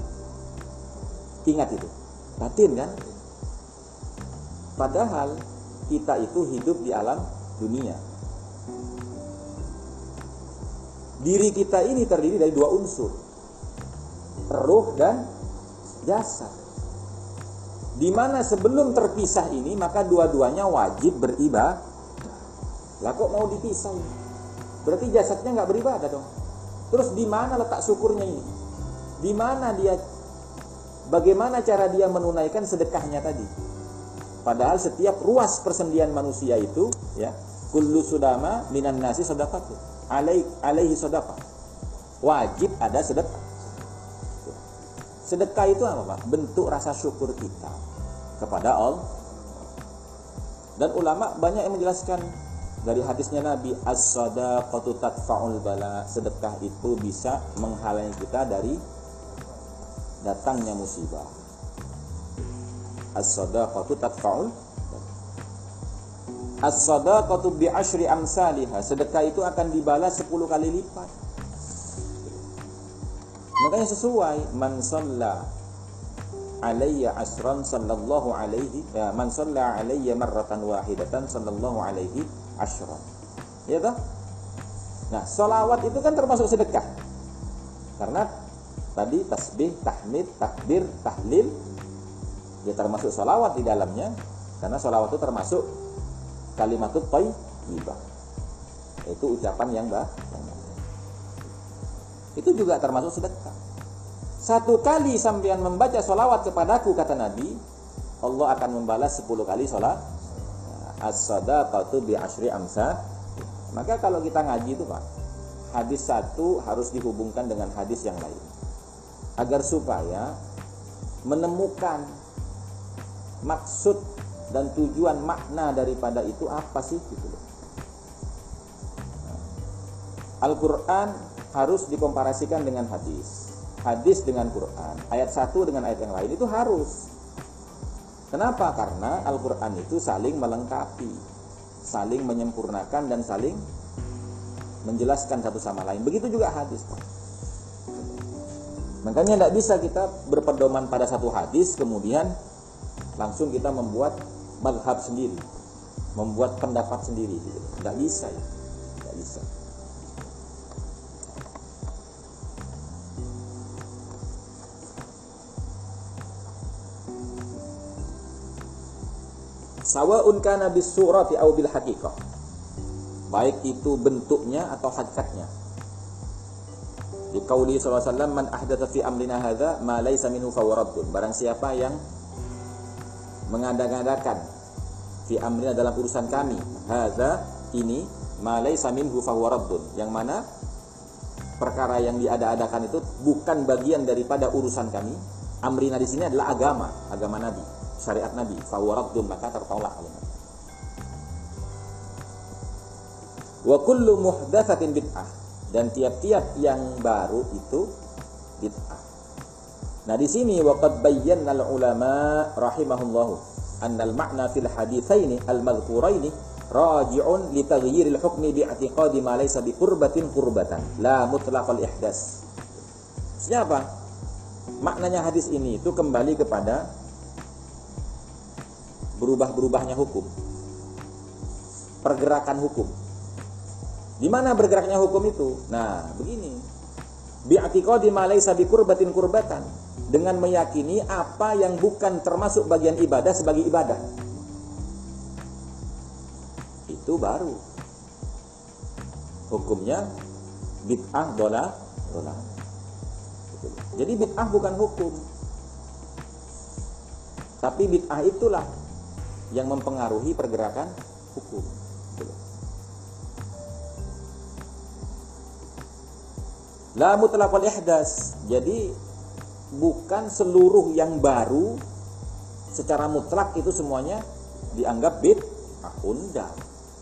A: Ingat itu. Batin kan? Padahal kita itu hidup di alam dunia. Diri kita ini terdiri dari dua unsur. Ruh dan jasad. Di mana sebelum terpisah ini maka dua-duanya wajib beribadah. Lah kok mau dipisah? Berarti jasadnya nggak beribadah dong. Terus di mana letak syukurnya ini? Di mana dia bagaimana cara dia menunaikan sedekahnya tadi? Padahal setiap ruas persendian manusia itu ya kullu sudama minan nasi sedekah alaihi alaihi sedekah wajib ada sedekah. Sedekah itu apa Pak? bentuk rasa syukur kita kepada Allah. Dan ulama banyak yang menjelaskan dari hadisnya Nabi as-sadaqatu tadfa'ul bala. Sedekah itu bisa menghalangi kita dari datangnya musibah as-sadaqatu tadfa'ul as-sadaqatu bi asyri amsalihha sedekah itu akan dibalas 10 kali lipat. Makanya sesuai. Man shalla alayya asran sallallahu alaihi ya man shalla alayya marratan wahidatan sallallahu alaihi asran. Ya toh? Nah salawat itu kan termasuk sedekah. Karena tadi tasbih tahmid takbir tahlil ya termasuk sholawat di dalamnya karena sholawat itu termasuk kalimat thayyibah itu ucapan yang bah itu juga termasuk sedekah. Satu kali sampean membaca sholawat kepadaku kata Nabi Allah akan membalas 10 kali sholat. As-sadaqatu bi asyri amsa maka kalau kita ngaji itu Pak hadis satu harus dihubungkan dengan hadis yang lain. Agar supaya menemukan maksud dan tujuan makna daripada itu apa sih gitu loh. Al-Qur'an harus dikomparasikan dengan hadis. Hadis dengan Quran, ayat satu dengan ayat yang lain itu harus. Kenapa? Karena Al-Quran itu saling melengkapi, saling menyempurnakan dan saling menjelaskan satu sama lain. Begitu juga hadis. Makanya tidak bisa kita berpedoman pada satu hadis kemudian langsung kita membuat madhab sendiri, membuat pendapat sendiri. Tidak bisa ya, tidak bisa. Sawa'un kana bis surati aw bil haqiqah. Baik itu bentuknya atau hakikatnya. Di qauli sallallahu alaihi wasallam man ahdatsa fi amrina hadza ma laysa minhu. Barang siapa yang mengadakan fi amrina dalam urusan kami. Hadza ini ma laysa minhu fawaraddun. Yang mana perkara yang diada-adakan itu bukan bagian daripada urusan kami. Amrina di sini adalah agama, agama Nabi syariat Nabi. Fawaraddun maka tertolak oleh wa kullu muhdatsatin bid'ah. Dan tiap-tiap yang baru itu bid'ah nah di sini waqad bayyana ulama rahimahullahu al ma'na fil haditsaini al madhkuraini raji'un li taghyir al hukmi bi i'tiqadi ma laysa bi qurbatin qurbatan la mutlaq al ihdas Maksudnya apa? Maknanya hadis ini itu kembali kepada berubah-berubahnya hukum. Pergerakan hukum. Di mana bergeraknya hukum itu? Nah, begini. Bi'atiqadi ma laysa bi kurbatin kurbatan. Dengan meyakini apa yang bukan termasuk bagian ibadah sebagai ibadah. Itu baru. Hukumnya bid'ah dola dola. Jadi bid'ah bukan hukum. Tapi bid'ah itulah yang mempengaruhi pergerakan hukum. La mutlaqal ihdas. Jadi bukan seluruh yang baru secara mutlak itu semuanya dianggap bid'ah. Unda.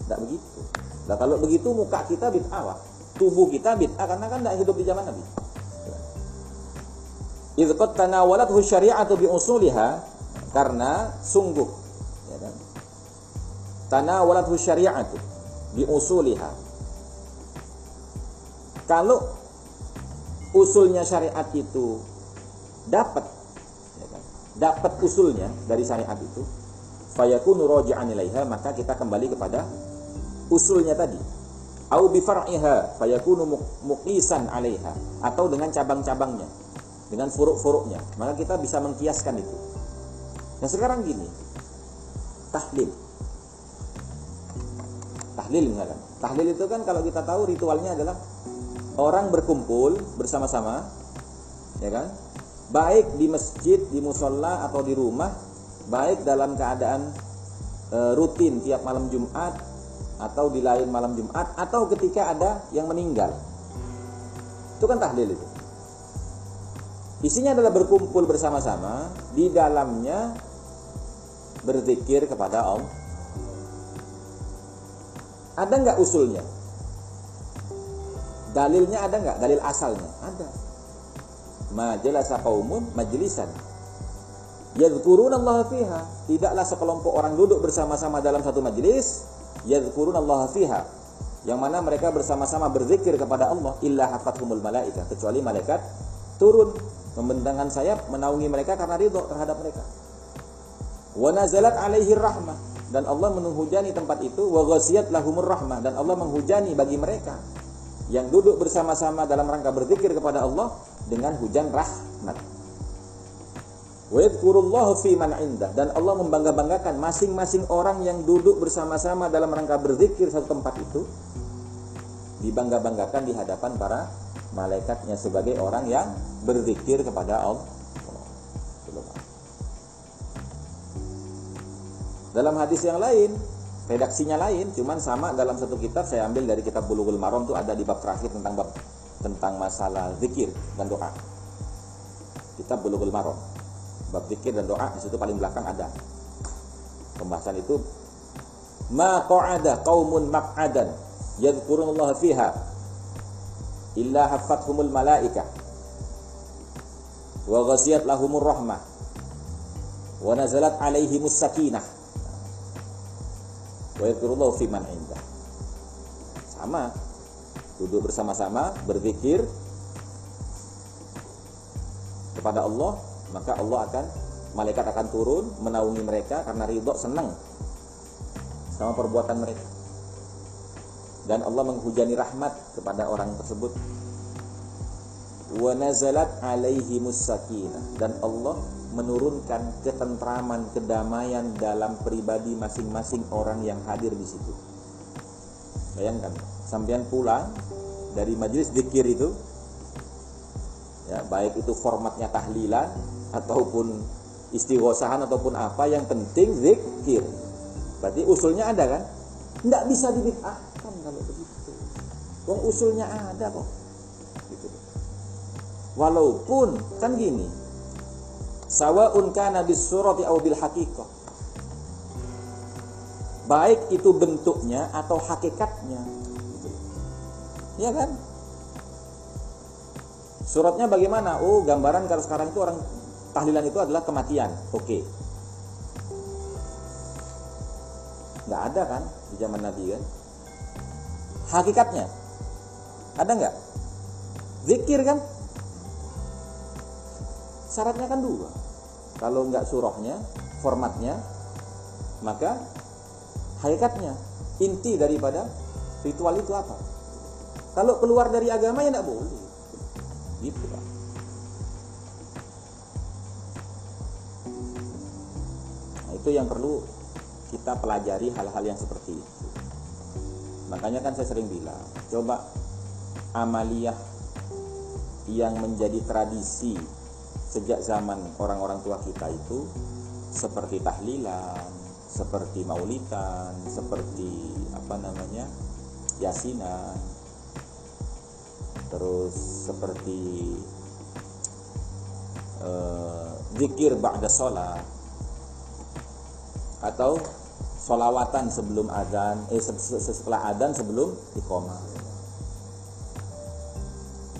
A: Tidak begitu. Nah kalau begitu muka kita bid'ah. Tubuh kita bid'ah karena kan tidak hidup di zaman Nabi. Idh qad tanawalathu syari'atu bi usuliha karena sungguh tanawalathu syari'atu bi usuliha. Kalau usulnya syariat itu dapat ya kan, dapat usulnya dari syariat itu fayakunu raji'an ilaiha maka kita kembali kepada usulnya tadi. Au bi far'iha fayakunu muqisan 'alaiha atau dengan cabang-cabangnya dengan furuk-furuknya. Maka kita bisa mengkiaskan itu. Nah sekarang gini. Tahlil. Tahlil misalkan. Tahlil itu kan kalau kita tahu ritualnya adalah orang berkumpul bersama-sama, ya kan? Baik di masjid, di musola atau di rumah, baik dalam keadaan e, rutin tiap malam Jumat atau di lain malam Jumat atau ketika ada yang meninggal. Itu kan tahlil itu. Isinya adalah berkumpul bersama-sama, di dalamnya berzikir kepada Allah ada nggak usulnya? Dalilnya ada nggak? Dalil asalnya ada. Majalasa kaumun majlisan. Yadhkuruna Allah fiha. Tidaklah sekelompok orang duduk bersama-sama dalam satu majlis. Yadhkuruna Allah fiha. Yang mana mereka bersama-sama berzikir kepada Allah illa hafathumul malaika kecuali malaikat turun membentangkan sayap menaungi mereka karena ridho terhadap mereka. Wa nazalat alaihi rahmah dan Allah menghujani tempat itu wa ghasiyat lahumur rahmah dan Allah menghujani bagi mereka yang duduk bersama-sama dalam rangka berzikir kepada Allah dengan hujan rahmat. Fi man indah dan Allah membangga-banggakan masing-masing orang yang duduk bersama-sama dalam rangka berzikir satu tempat itu dibangga-banggakan di hadapan para malaikatnya sebagai orang yang berzikir kepada Allah. Dalam hadis yang lain, redaksinya lain, cuman sama dalam satu kitab saya ambil dari kitab Bulughul Maram itu ada di bab terakhir tentang bab tentang masalah zikir dan doa. Kitab Bulughul Maram. Bab zikir dan doa di situ paling belakang ada. Pembahasan itu ma qa'ada qaumun maq'adan yadhkurullah fiha illa haffathumul malaikah wa ghaziyat lahumur rahmah wa nazalat alaihimus sakinah wa yakurullahu fi man indah sama duduk bersama-sama berzikir kepada Allah maka Allah akan malaikat akan turun menaungi mereka karena ridho senang sama perbuatan mereka. Dan Allah menghujani rahmat kepada orang tersebut. Wa nazalat alaihimus sakinah dan Allah menurunkan ketentraman kedamaian dalam pribadi masing-masing orang yang hadir di situ. Bayangkan sampean pulang dari majelis zikir itu ya baik itu formatnya tahlilan ataupun istighosahan ataupun apa yang penting zikir. Berarti usulnya ada kan? Tidak bisa dibid'ahkan kalau begitu. Wong usulnya ada kok. Gitu. walaupun kan gini sawaun kana bisurati aw bil haqiqah baik itu bentuknya atau hakikatnya ya kan? Suratnya bagaimana? Oh gambaran kalau sekarang itu orang tahlilan itu adalah kematian. Oke. Okay. nggak ada kan di zaman Nabi kan? Hakikatnya. Ada nggak? Zikir kan? Syaratnya kan dua. Kalau nggak surahnya formatnya maka hakikatnya inti daripada ritual itu apa kalau keluar dari agama ya tidak boleh. Gitu kan nah, itu yang perlu kita pelajari hal-hal yang seperti itu. Makanya kan saya sering bilang coba amaliyah yang menjadi tradisi sejak zaman orang-orang tua kita itu seperti tahlilan, seperti maulitan, seperti apa namanya yasinan, terus seperti uh, zikir ba'da sholat atau solawatan sebelum adzan, eh setelah adzan sebelum iqomah.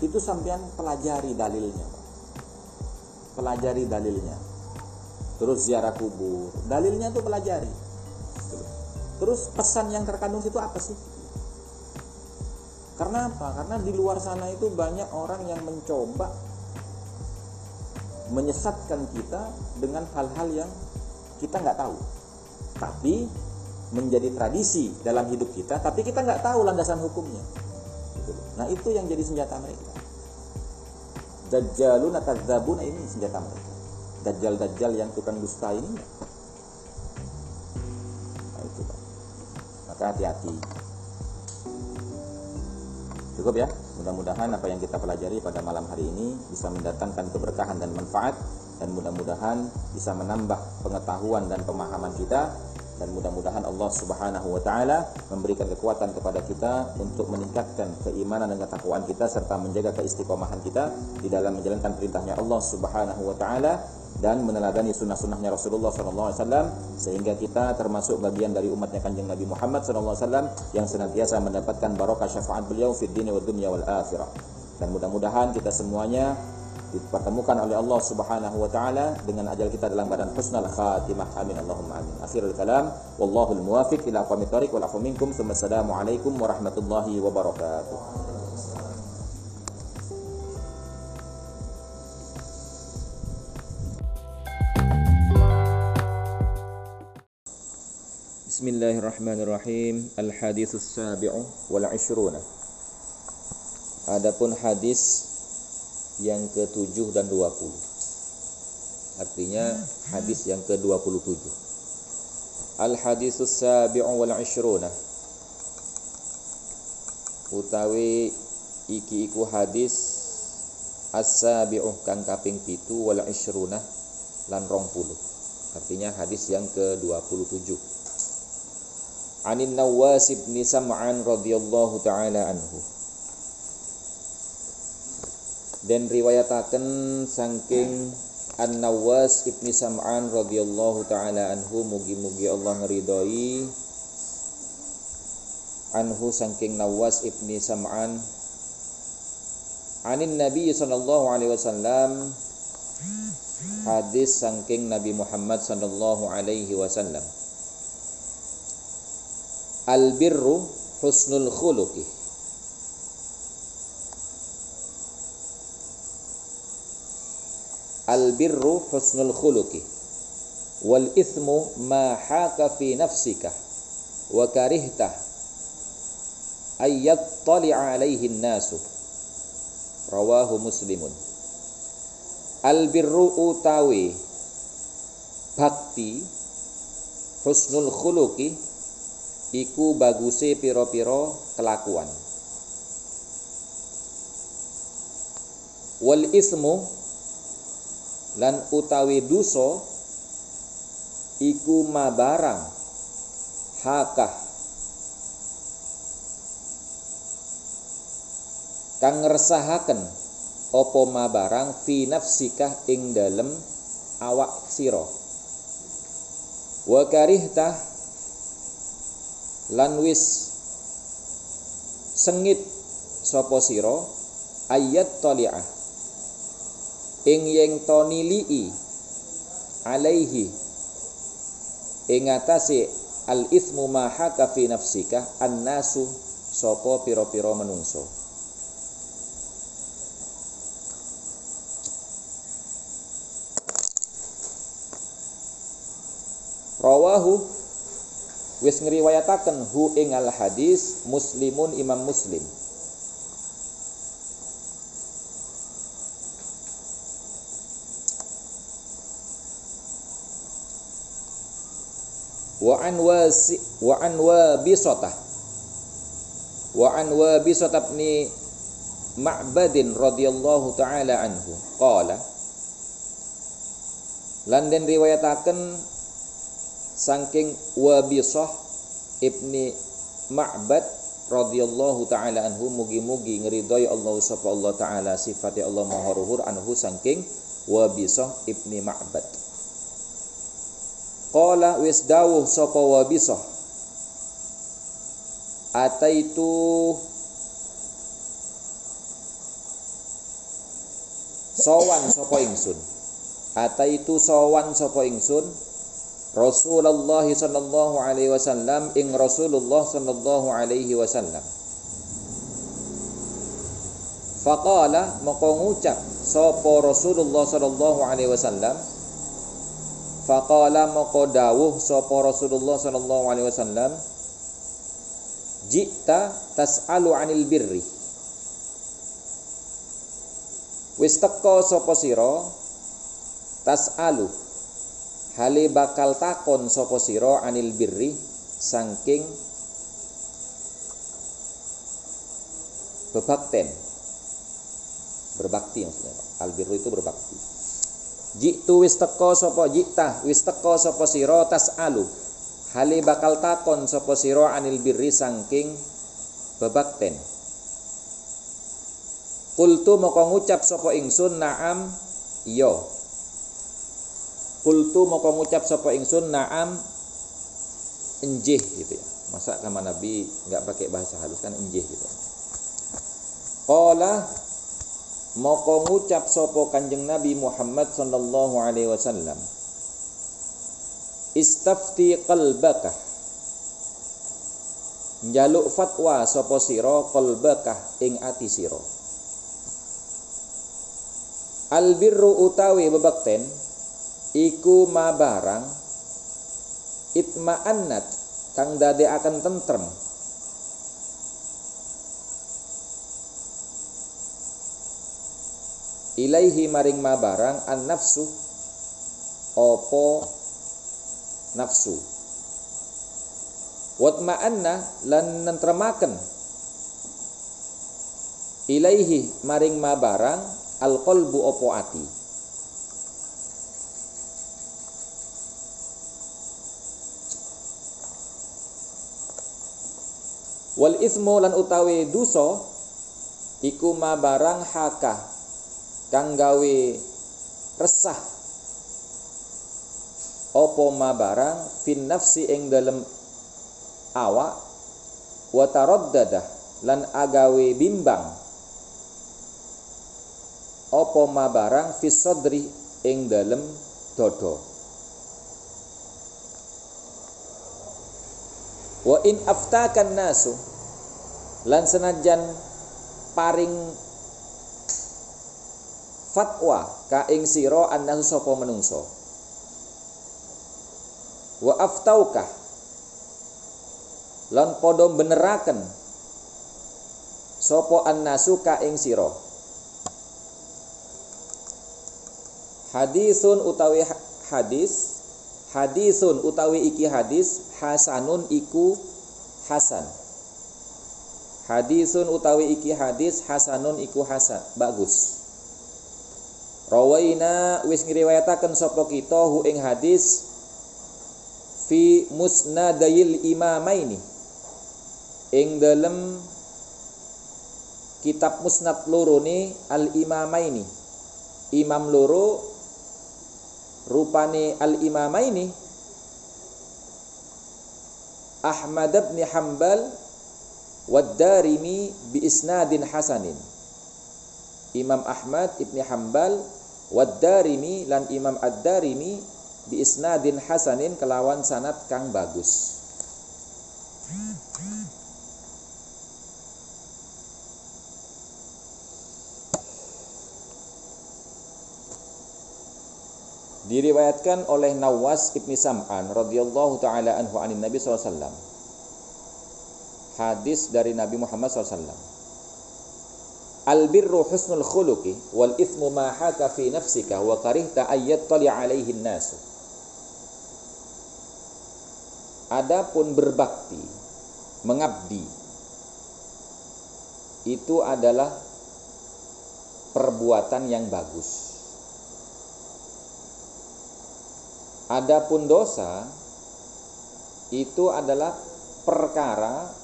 A: Itu sampean pelajari dalilnya, pelajari dalilnya. Terus ziarah kubur, dalilnya tuh pelajari. Terus pesan yang terkandung situ apa sih? Karena apa? Karena di luar sana itu banyak orang yang mencoba menyesatkan kita dengan hal-hal yang kita nggak tahu. Tapi menjadi tradisi dalam hidup kita tapi kita nggak tahu landasan hukumnya. Gitu nah itu yang jadi senjata mereka. Dajjalun atadzabun ini senjata mereka. Dajjal-dajjal yang tukang dusta ini. Nah itu Pak. maka hati-hati cukup ya. Mudah-mudahan apa yang kita pelajari pada malam hari ini bisa mendatangkan keberkahan dan manfaat dan mudah-mudahan bisa menambah pengetahuan dan pemahaman kita dan mudah-mudahan Allah Subhanahu wa taala memberikan kekuatan kepada kita untuk meningkatkan keimanan dan ketakwaan kita serta menjaga keistiqomahan kita di dalam menjalankan perintahnya Allah Subhanahu wa taala dan meneladani sunnah-sunnahnya Rasulullah SAW sehingga kita termasuk bagian dari umatnya kanjeng Nabi Muhammad SAW yang senantiasa mendapatkan barokah syafaat beliau fid dini wad dunya wal akhirah. Dan mudah-mudahan kita semuanya dipertemukan oleh Allah Subhanahu wa taala dengan ajal kita dalam badan husnul khatimah. Amin. Allahumma amin. Akhirul kalam. Wallahul muwafiq ila aqwamit thariq wal afu minkum. Assalamu alaikum warahmatullahi wabarakatuh Bismillahirrahmanirrahim Al-haditsus sabi'u wal 'ishruna Adapun hadis yang ke-7 dan 20. Artinya hadis yang ke-27. Al-hadisus sabi'u wal 'ishruna. Utawi iki iku hadis as-sabi'u kang kaping 7 wal 'ishruna lan 20. Artinya hadis yang ke-27. Anin Nawas bin Sam'an radhiyallahu taala anhu. Dan riwayataken saking An-Nawas Ibni Sam'an radhiyallahu taala anhu mugi-mugi Allah ngeridhoi anhu saking Nawas Ibni Sam'an. Anin Nabi sallallahu alaihi wasallam hadis saking Nabi Muhammad sallallahu alaihi wasallam Al birru husnul khuluqi Al birru husnul khuluqi wal ithmu ma haka fi nafsika wa karihta ayyat tali'a alaihi nasu rawahu muslimun albirru utawi bakti husnul khuluqi iku baguse piro-piro kelakuan. Wal ismu lan utawi duso iku mabarang hakah. Kang ngresahaken apa ma barang fi nafsikah ing dalem awak sira. Wa karihta lan wis sengit sapa sira ayat tali'ah. Ing yen to nilii alaihi. Ing atase al ismu ma haka fi nafsika annasu sapa pira-pira menungso. Rawahu wis ngriwayataken hu ing al hadis Muslimun Imam Muslim. Wa an wasi wa an wa bisata wa an wa bisata ibn Ma'badin radhiyallahu taala anhu. Qala. Lan den riwayataken saking Wabisah ibni Ma'bad radhiyallahu taala anhu mugi-mugi ngridhoi Allah sapa Allah taala sifat Allah maha luhur anhu saking Wabisah ibni Ma'bad. Qala wis dawuh sapa Wabisah Ataitu Sowan sapa ingsun? Ataitu sowan sapa ingsun Rasulullah sallallahu alaihi wasallam ing Rasulullah sallallahu alaihi wasallam. Faqala maka ngucap sapa Rasulullah sallallahu alaihi wasallam? Faqala maka dawuh sapa Rasulullah sallallahu alaihi wasallam? Jikta tas'alu 'anil birri. Wis teka sapa sira? Tas'alu hale bakal takon sapa sira anil birri saking bebakten. Berbakti maksudnya al birru itu berbakti. Jitu wis teka sapa jita wis teka sapa sira tasalu hale bakal takon sapa sira anil birri saking bebakten. Kultu moko ngucap sapa ingsun naam iya Kultu mau ngucap sapa ingsun naam enjih gitu ya. Masa sama Nabi nggak pakai bahasa halus kan enjih gitu. Qala moko ngucap sapa Kanjeng Nabi Muhammad sallallahu alaihi wasallam Istafti qalbaka Njaluk fatwa sapa sira qalbaka ing ati sira Albirru utawi bebakten iku ma barang itma'annat kang dade akan tentrem. Ilaihi maring ma barang an nafsu opo nafsu. Wat ma'anna lan nentremaken. Ilaihi maring ma barang al qalbu opo ati Wal ismu lan utawi dosa iku ma barang haka kang gawe resah. Apa ma barang fin nafsi ing dalem awak wa taraddadah lan agawe bimbang. Apa ma barang fi sadri ing dalem dodo wa in aftakan nasu lan senajan paring fatwa ka ing sira annasu sapa menungso wa aftauka lan padha beneraken sapa annasu ka ing sira? Hadisun utawi hadis hadisun utawi iki hadis hasanun iku hasan hadisun utawi iki hadis hasanun iku hasan bagus. Rawaina wis ngriwayataken sapa kita hu ing hadis fi musnadayil imamaini. Ing dalem kitab musnad loro ni al imamaini. Imam loro rupane al imamaini Ahmad bin Hanbal wad Darimi bi isnadin hasanin Imam Ahmad ibni Hambal Wad-Darimi lan Imam Ad-Darimi bi isnadin hasanin kelawan sanad kang bagus. Diriwayatkan oleh Nawas ibni Sam'an radhiyallahu taala anhu anin Nabi SAW. Hadis dari Nabi Muhammad SAW. Al birru husnul khuluqi wal ithmu ma haka fi nafsika wa karihta ayyat tali alaihi nasu. Adapun berbakti, mengabdi itu adalah perbuatan yang bagus. Adapun dosa itu adalah perkara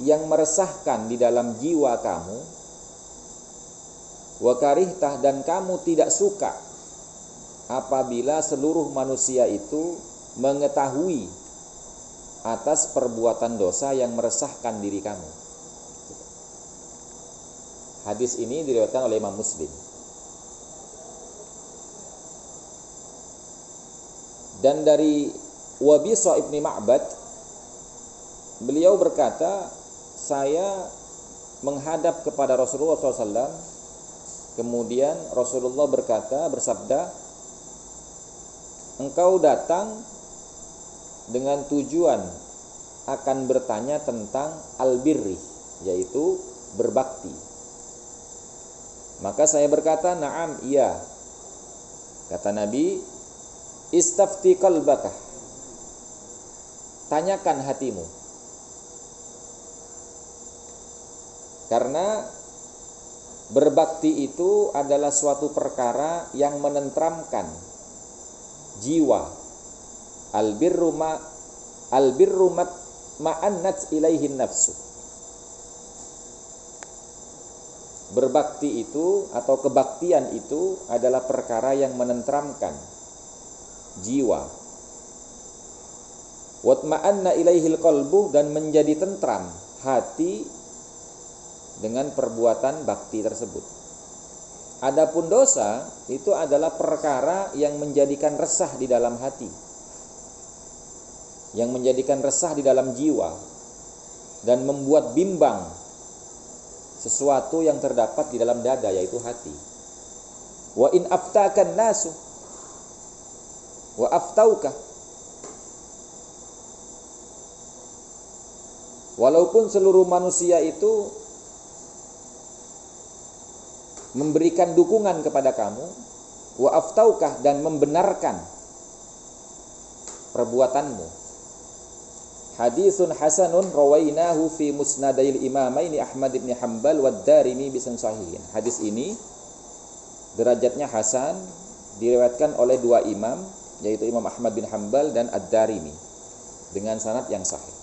A: yang meresahkan di dalam jiwa kamu Wakarihta dan kamu tidak suka apabila seluruh manusia itu mengetahui atas perbuatan dosa yang meresahkan diri kamu. Hadis ini diriwayatkan oleh Imam Muslim. Dan dari Wabisa ibni Ma'bad beliau berkata, saya menghadap kepada Rasulullah SAW Kemudian Rasulullah berkata, bersabda, engkau datang dengan tujuan akan bertanya tentang albirri, yaitu berbakti. Maka saya berkata, "Na'am, iya." Kata Nabi, "Istafti qalbaka." Tanyakan hatimu. Karena Berbakti itu adalah suatu perkara yang menentramkan jiwa. Albirru ma ma'annat ilaihin nafsu. Berbakti itu atau kebaktian itu adalah perkara yang menentramkan jiwa. Watma'anna ilaihil qalbu dan menjadi tentram hati dengan perbuatan bakti tersebut. Adapun dosa itu adalah perkara yang menjadikan resah di dalam hati. Yang menjadikan resah di dalam jiwa dan membuat bimbang sesuatu yang terdapat di dalam dada yaitu hati. Wa in aftakan nasu wa aftauka Walaupun seluruh manusia itu memberikan dukungan kepada kamu wa aftaukah dan membenarkan perbuatanmu. Hadisun hasanun rawainahu fi musnadail imamaini Ahmad ibn Hanbal wa Darimi bisan sahihin. Hadis ini derajatnya hasan diriwayatkan oleh dua imam yaitu Imam Ahmad bin Hanbal dan Ad-Darimi dengan sanad yang sahih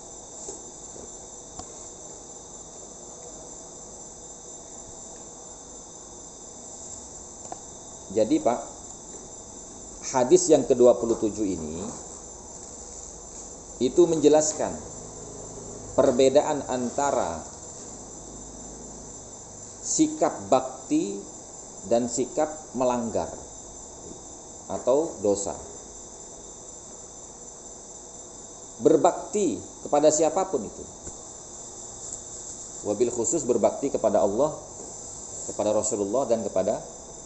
A: Jadi Pak, hadis yang ke-27 ini itu menjelaskan perbedaan antara sikap bakti dan sikap melanggar atau dosa. Berbakti kepada siapa pun itu. Wabil khusus berbakti kepada Allah, kepada Rasulullah dan kepada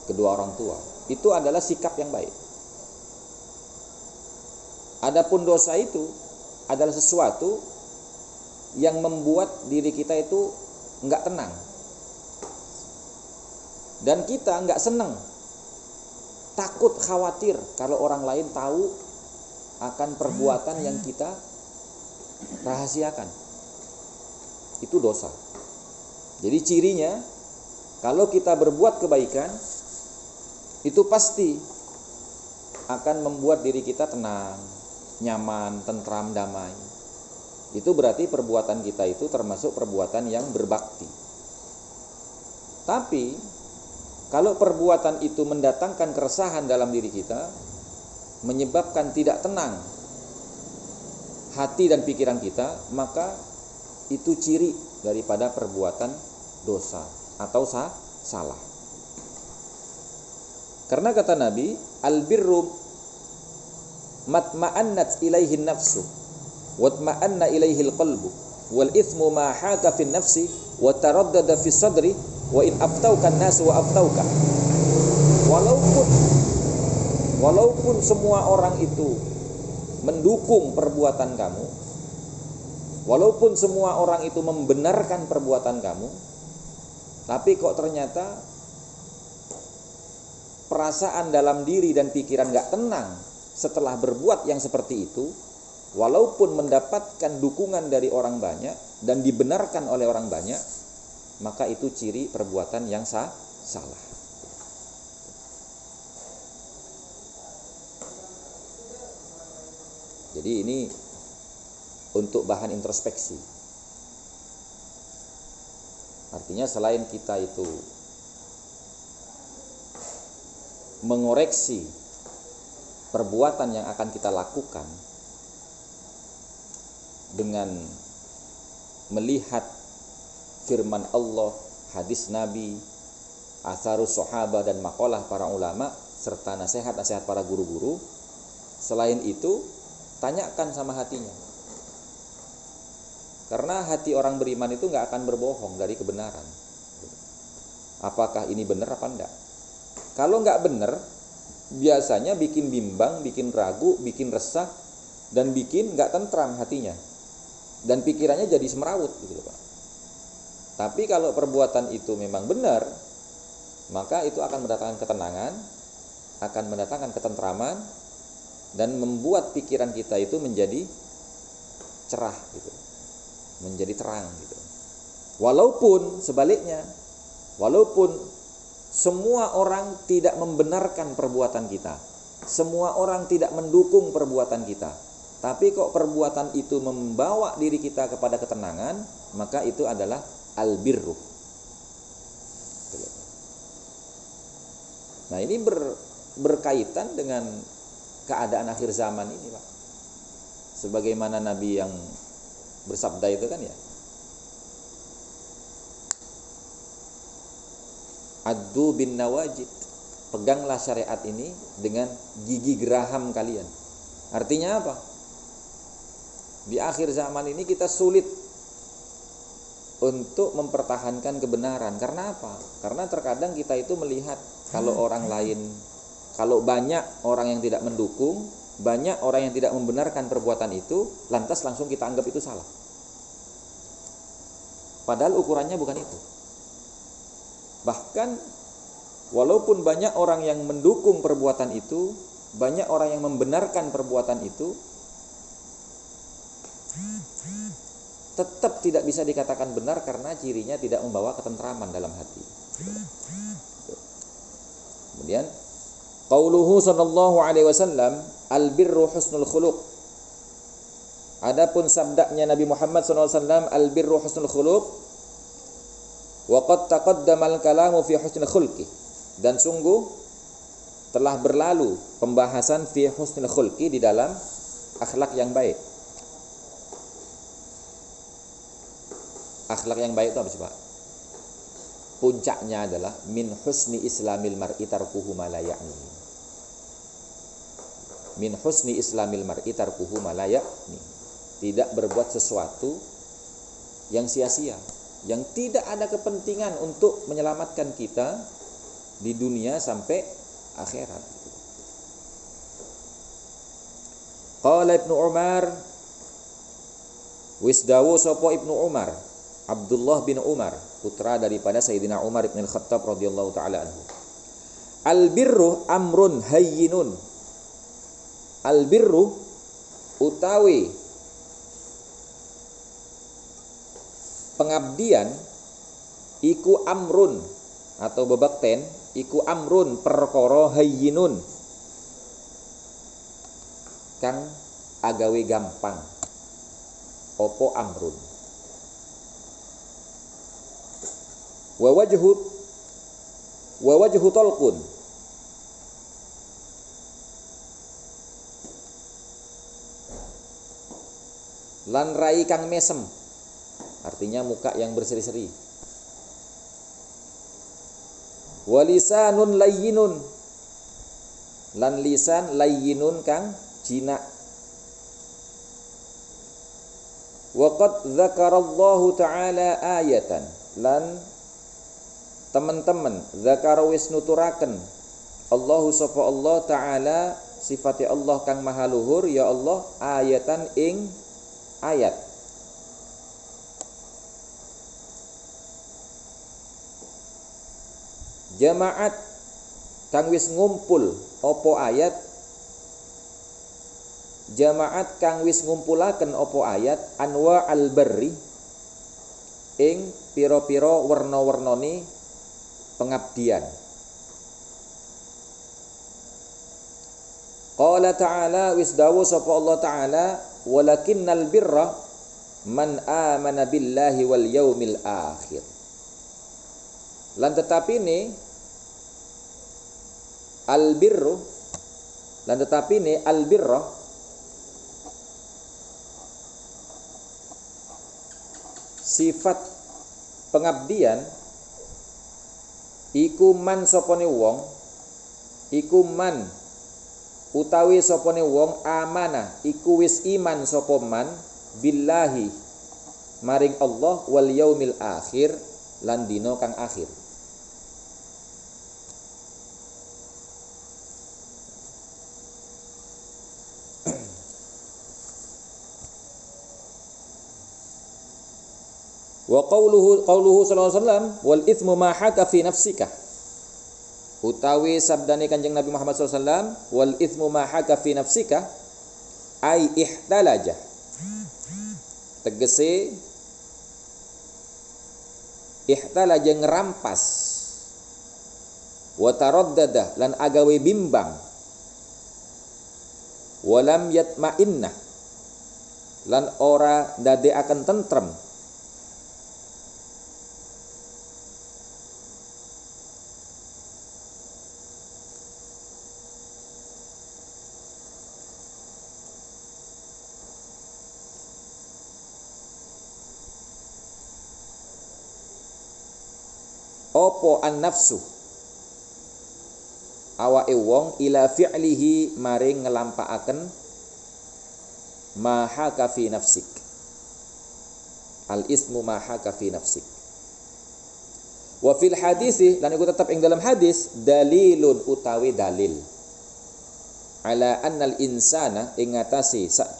A: kedua orang tua. Itu adalah sikap yang baik. Adapun dosa itu adalah sesuatu yang membuat diri kita itu nggak tenang dan kita nggak senang takut khawatir kalau orang lain tahu akan perbuatan yang kita rahasiakan itu dosa jadi cirinya kalau kita berbuat kebaikan itu pasti akan membuat diri kita tenang nyaman tentram damai itu berarti perbuatan kita itu termasuk perbuatan yang berbakti. Tapi kalau perbuatan itu mendatangkan keresahan dalam diri kita, menyebabkan tidak tenang hati dan pikiran kita, maka itu ciri daripada perbuatan dosa atau salah. Karena kata Nabi, albirru matma'annat ilaihin nafsu watma'anna ilaihil qalbu wal ithmu ma haka fi nafsi wa taraddada fi sadri wa in aftauka nas wa aftauka. Walaupun walaupun semua orang itu mendukung perbuatan kamu walaupun semua orang itu membenarkan perbuatan kamu tapi kok ternyata perasaan dalam diri dan pikiran gak tenang setelah berbuat yang seperti itu walaupun mendapatkan dukungan dari orang banyak dan dibenarkan oleh orang banyak, maka itu ciri perbuatan yang sah, salah. Jadi ini untuk bahan introspeksi. Artinya selain kita itu mengoreksi perbuatan yang akan kita lakukan, dengan melihat firman Allah, hadis Nabi, asarus sahabat dan makalah para ulama serta nasihat-nasihat para guru-guru. Selain itu, tanyakan sama hatinya. Karena hati orang beriman itu nggak akan berbohong dari kebenaran. Apakah ini benar apa enggak? Kalau nggak benar, biasanya bikin bimbang, bikin ragu, bikin resah, dan bikin nggak tentram hatinya dan pikirannya jadi semerawut gitu loh Pak. Tapi kalau perbuatan itu memang benar, maka itu akan mendatangkan ketenangan, akan mendatangkan ketentraman dan membuat pikiran kita itu menjadi cerah gitu. Menjadi terang gitu. Walaupun sebaliknya, walaupun semua orang tidak membenarkan perbuatan kita, semua orang tidak mendukung perbuatan kita, tapi kok perbuatan itu membawa diri kita kepada ketenangan, maka itu adalah albirru. Nah ini ber, berkaitan dengan keadaan akhir zaman ini Pak. Sebagaimana Nabi yang bersabda itu kan ya. Adu bin nawajid. Peganglah syariat ini dengan gigi geraham kalian. Artinya apa? Di akhir zaman ini kita sulit untuk mempertahankan kebenaran. Karena apa? Karena terkadang kita itu melihat kalau orang lain, kalau banyak orang yang tidak mendukung, banyak orang yang tidak membenarkan perbuatan itu, lantas langsung kita anggap itu salah. Padahal ukurannya bukan itu. Bahkan walaupun banyak orang yang mendukung perbuatan itu, banyak orang yang membenarkan perbuatan itu, tetap tidak bisa dikatakan benar karena cirinya tidak membawa ketentraman dalam hati. Kemudian qauluhu sallallahu alaihi wasallam albirru husnul khuluq. Adapun sabdanya Nabi Muhammad SAW albirru husnul khuluq wa qad taqaddama al-kalamu fi husnul khulqi dan sungguh telah berlalu pembahasan fi husnul khulqi di dalam akhlak yang baik. Akhlak yang baik itu apa sih Pak?
B: puncaknya adalah min husni islamil mar'i tarkuhu ma la. Min husni islamil mar'i tarkuhu ma la. Tidak berbuat sesuatu yang sia-sia, yang tidak ada kepentingan untuk menyelamatkan kita di dunia sampai akhirat. Qala Ibnu Umar Wisdawu sopo Ibnu Umar? Abdullah bin Umar putra daripada Sayyidina Umar bin Khattab radhiyallahu taala anhu. Al birru amrun hayyinun. Al birru utawi pengabdian iku amrun atau bebakten iku amrun perkara hayyinun. Kang agawe gampang. Opo amrun? Wa wajhu lan rai kang mesem artinya muka yang berseri-seri. Walisanun layyinun. Lan lisan layyinun kang jinak. Waqad dzakarallahu ta'ala ayatan. Lan teman-teman zakara wis nuturaken. Allahu sapa Allah taala sifati Allah kang maha luhur ya Allah ayatan ing ayat Jamaat kang wis ngumpul opo ayat? Jamaat kang wis ngumpulaken opo ayat? Anwa al barri ing piro-piro werna-wernane pengabdian. Qala ta'ala wis dawu sapa Allah ta'ala walakinnal birra man amana billahi wal yaumil akhir lan tetapi ini al birru lan tetapi ini al birra sifat pengabdian iku man sopone wong iku man utawi sopone wong amana iku wis iman sapa man billahi maring Allah wal yaumil akhir lan dina kang akhir Wa qauluhu qauluhu sallallahu alaihi wasallam wal ithmu ma haka fi nafsika. Utawi sabdane Kanjeng Nabi Muhammad SAW wal ithmu ma haka fi nafsika ai ihtalaja. Tegese ihtalaja ngerampas wa taraddada lan agawe bimbang walam yatma'inna lan ora dade akan tentrem opo an nafsu awake wong ila fi'lihi maring ngelampaaken maha kafi nafsik. Al ismu maha kafi nafsik. Wa fil hadisi lan iku tetap ing dalam hadis dalilun utawi dalil. Ala annal insana ing ngatasi sak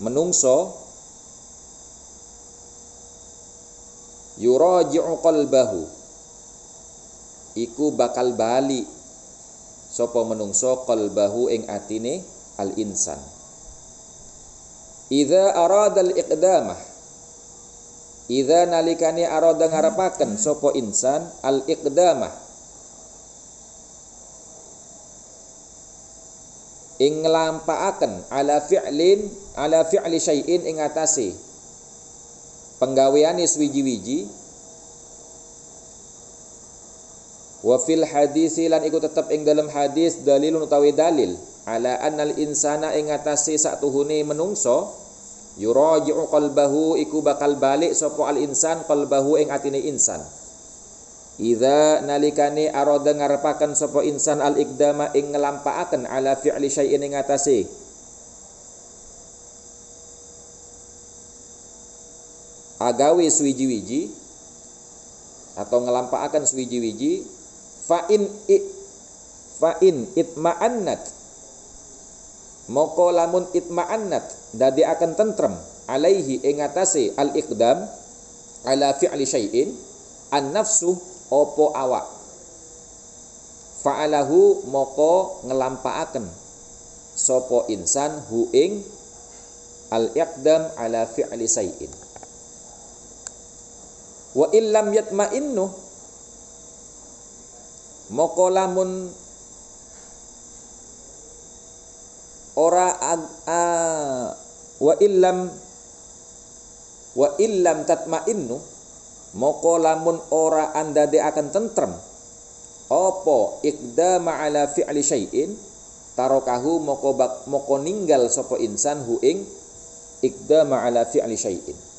B: menungso yuraji'u qalbahu. Iku bakal bali sapa menungso qalbahu ing atine al insan idza arada al iqdamah. Idza nalikane arada ngarepaken sapa insan al iqdamah ing nglampaaken ala fi'lin ala fi'li syai'in ing atase penggaweane swiji-wiji wa fil hadis lan iku tetep ing dalam hadis dalilun utawi dalil. Ala annal insana ing atase sak tuhune menungso yuraji'u qalbahu iku bakal balik sapa al insan qalbahu ing atine insan. Idza nalikane arada ngarepaken sapa insan al ikdama ing ngelampaaken ala fi'li syai'in ing atase agawe suwiji-wiji atau ngelampaaken suwiji-wiji fa in fa in itma'annat. Moko lamun itma'annat dadi akan tentrem alaihi ing atase al ikdam ala fi'li syai'in an nafsu opo awak. Fa'alahu moko ngelampaaken sopo insan hu ing al iqdam ala fi'li sayin wa illam yatma'innu moko lamun ora ag, a, wa illam wa illam tatma'innu moko lamun ora anda de akan tentrem opo ikdama ala fi'li syai'in tarokahu moko bak, moko ninggal sopo insan hu ing ikdama ala fi'li syai'in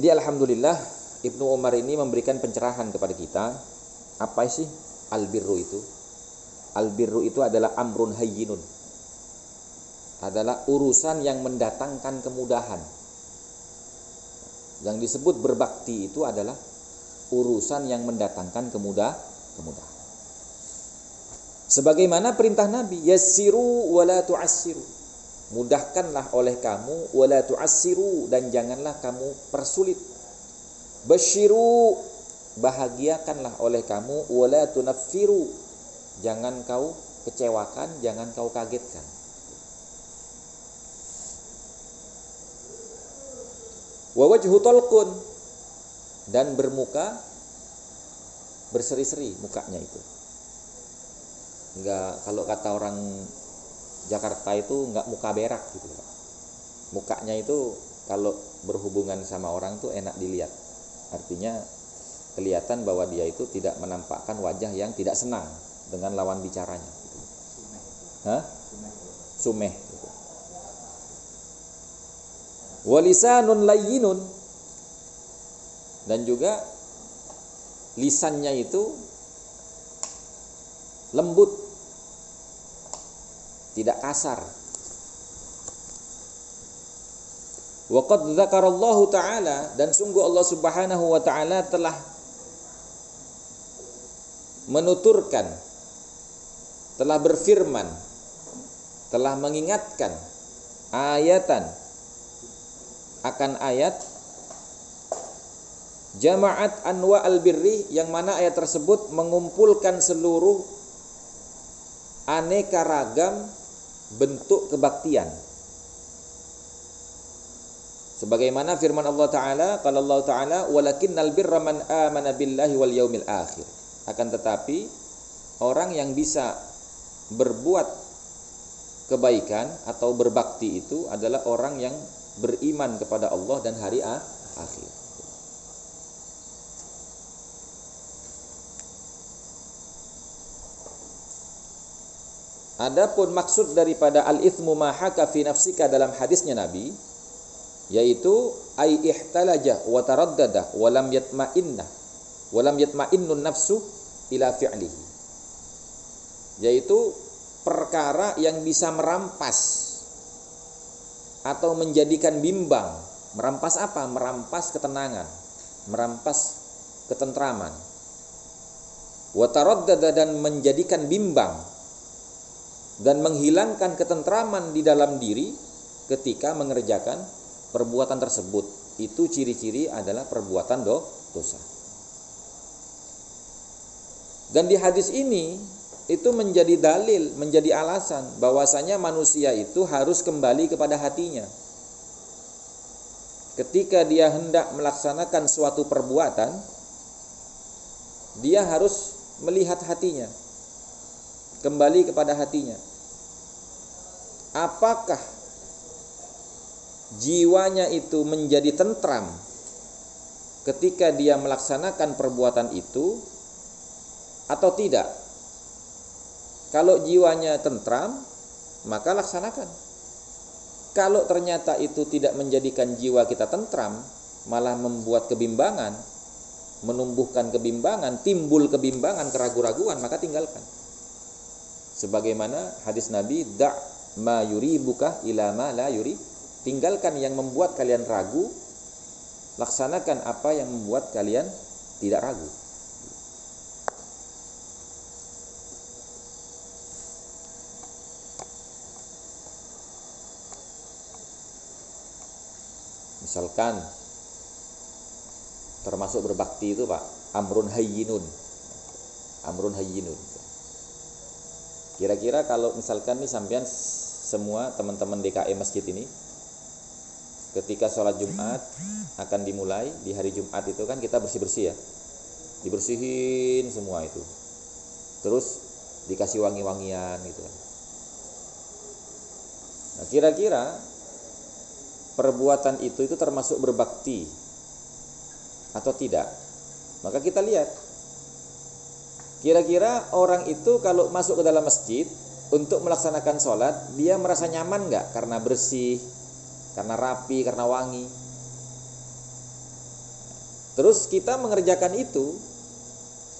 B: Jadi alhamdulillah Ibnu Umar ini memberikan pencerahan kepada kita apa sih albirru itu Albirru itu adalah amrun hayyinun. Adalah urusan yang mendatangkan kemudahan. Yang disebut berbakti itu adalah urusan yang mendatangkan kemudah kemudahan. Sebagaimana perintah Nabi, yassiru wala tu'assiru. Mudahkanlah oleh kamu wala tu'assiru dan janganlah kamu persulit. Basyiru bahagiakanlah oleh kamu wala tunaffiru Jangan kau kecewakan, jangan kau kagetkan. Wa wajhu talqun dan bermuka berseri-seri mukanya itu. Enggak kalau kata orang Jakarta itu enggak muka berak gitu, Pak. Mukanya itu kalau berhubungan sama orang tuh enak dilihat. Artinya kelihatan bahwa dia itu tidak menampakkan wajah yang tidak senang dengan lawan bicaranya. Hah? Sumeh. Walisanun layyinun dan juga lisannya itu lembut tidak kasar. Waqad dzakarallahu taala dan sungguh Allah Subhanahu wa taala telah menuturkan telah berfirman telah mengingatkan ayatan akan ayat jamaat anwa al-birri yang mana ayat tersebut mengumpulkan seluruh aneka ragam bentuk kebaktian sebagaimana firman Allah taala kalau Allah taala walakinnal birra man amana billahi wal yaumil akhir akan tetapi orang yang bisa berbuat kebaikan atau berbakti itu adalah orang yang beriman kepada Allah dan hari akhir. Adapun maksud daripada al-ithmu ma haka fi nafsika dalam hadisnya Nabi yaitu ai ihtalaja wa taraddada wa lam yatma'inna wa lam yatma'innun nafsu ila fi'lihi yaitu perkara yang bisa merampas atau menjadikan bimbang. Merampas apa? Merampas ketenangan, merampas ketentraman. Wataraddada dan menjadikan bimbang dan menghilangkan ketentraman di dalam diri ketika mengerjakan perbuatan tersebut. Itu ciri-ciri adalah perbuatan do, dosa. Dan di hadis ini itu menjadi dalil, menjadi alasan bahwasanya manusia itu harus kembali kepada hatinya. Ketika dia hendak melaksanakan suatu perbuatan, dia harus melihat hatinya. Kembali kepada hatinya. Apakah jiwanya itu menjadi tentram ketika dia melaksanakan perbuatan itu atau tidak. Kalau jiwanya tentram, maka laksanakan. Kalau ternyata itu tidak menjadikan jiwa kita tentram, malah membuat kebimbangan, menumbuhkan kebimbangan, timbul kebimbangan, keraguan-raguan, maka tinggalkan. Sebagaimana hadis Nabi, da' ma buka ila ma la yuri. Tinggalkan yang membuat kalian ragu, laksanakan apa yang membuat kalian tidak ragu. Misalkan termasuk berbakti itu Pak, amrun hayyinun. Amrun hayyinun. Kira-kira kalau misalkan nih sampean semua teman-teman DKE masjid ini ketika sholat Jumat akan dimulai di hari Jumat itu kan kita bersih-bersih ya. Dibersihin semua itu. Terus dikasih wangi-wangian gitu kan. Nah, kira-kira perbuatan itu itu termasuk berbakti atau tidak? Maka kita lihat Kira-kira orang itu kalau masuk ke dalam masjid untuk melaksanakan sholat, dia merasa nyaman nggak karena bersih, karena rapi, karena wangi. Terus kita mengerjakan itu,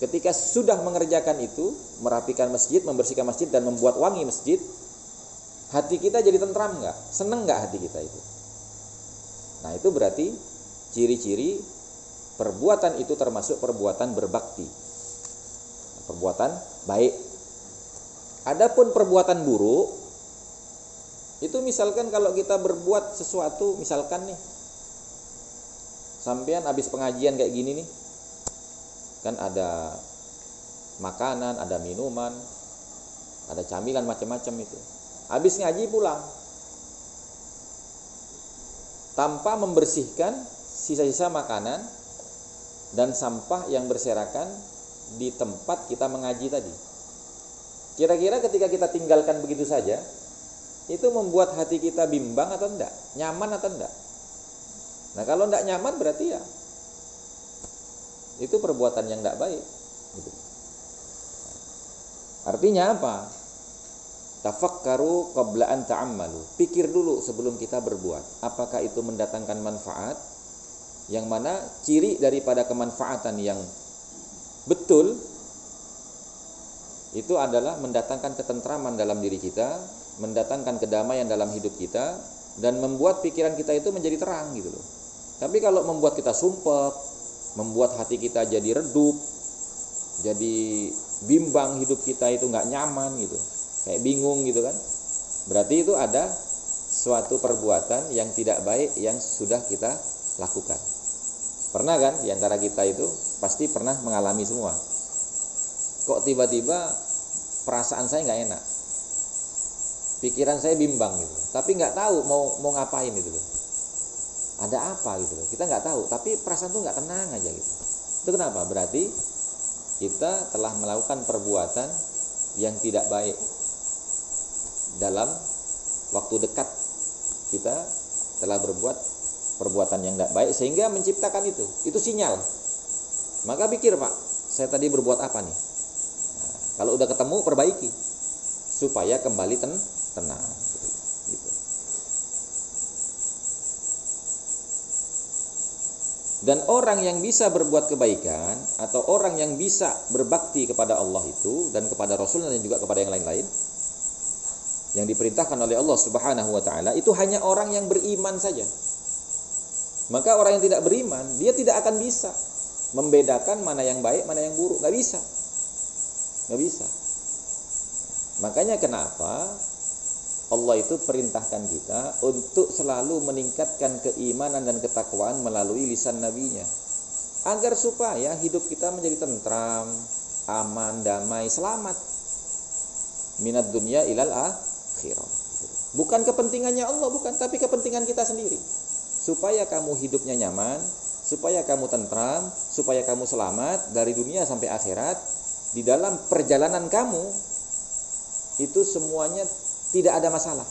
B: ketika sudah mengerjakan itu, merapikan masjid, membersihkan masjid dan membuat wangi masjid, hati kita jadi tentram nggak? Seneng nggak hati kita itu? Nah itu berarti ciri-ciri perbuatan itu termasuk perbuatan berbakti perbuatan baik. Adapun perbuatan buruk itu misalkan kalau kita berbuat sesuatu misalkan nih sampean habis pengajian kayak gini nih kan ada makanan, ada minuman, ada camilan macam-macam itu. Habis ngaji pulang tanpa membersihkan sisa-sisa makanan dan sampah yang berserakan di tempat kita mengaji tadi. Kira-kira ketika kita tinggalkan begitu saja, itu membuat hati kita bimbang atau enggak? Nyaman atau enggak? Nah kalau enggak nyaman berarti ya itu perbuatan yang enggak baik. Gitu. Artinya apa? Tafakkaru qabla an ta'ammalu. Pikir dulu sebelum kita berbuat. Apakah itu mendatangkan manfaat? Yang mana ciri daripada kemanfaatan yang betul itu adalah mendatangkan ketentraman dalam diri kita, mendatangkan kedamaian dalam hidup kita dan membuat pikiran kita itu menjadi terang gitu loh. Tapi kalau membuat kita sumpah, membuat hati kita jadi redup, jadi bimbang hidup kita itu nggak nyaman gitu, kayak bingung gitu kan. Berarti itu ada suatu perbuatan yang tidak baik yang sudah kita lakukan. Pernah kan di antara kita itu pasti pernah mengalami semua. Kok tiba-tiba perasaan saya nggak enak, pikiran saya bimbang gitu, tapi nggak tahu mau mau ngapain gitu loh. Ada apa gitu loh, kita nggak tahu, tapi perasaan tuh nggak tenang aja gitu. Itu kenapa? Berarti kita telah melakukan perbuatan yang tidak baik dalam waktu dekat kita telah berbuat perbuatan yang tidak baik sehingga menciptakan itu. Itu sinyal. Maka pikir Pak, saya tadi berbuat apa nih? Kalau udah ketemu perbaiki supaya kembali ten tenang. Dan orang yang bisa berbuat kebaikan atau orang yang bisa berbakti kepada Allah itu dan kepada Rasul dan juga kepada yang lain-lain yang diperintahkan oleh Allah Subhanahu wa taala itu hanya orang yang beriman saja. Maka orang yang tidak beriman, dia tidak akan bisa membedakan mana yang baik, mana yang buruk. Nggak bisa. Nggak bisa. Makanya kenapa Allah itu perintahkan kita untuk selalu meningkatkan keimanan dan ketakwaan melalui lisan nabinya. Agar supaya hidup kita menjadi tentram, aman, damai, selamat. Minat dunia ilal akhirah. Bukan kepentingannya Allah, bukan, tapi kepentingan kita sendiri supaya kamu hidupnya nyaman, supaya kamu tentram, supaya kamu selamat dari dunia sampai akhirat, di dalam perjalanan kamu itu semuanya tidak ada masalah.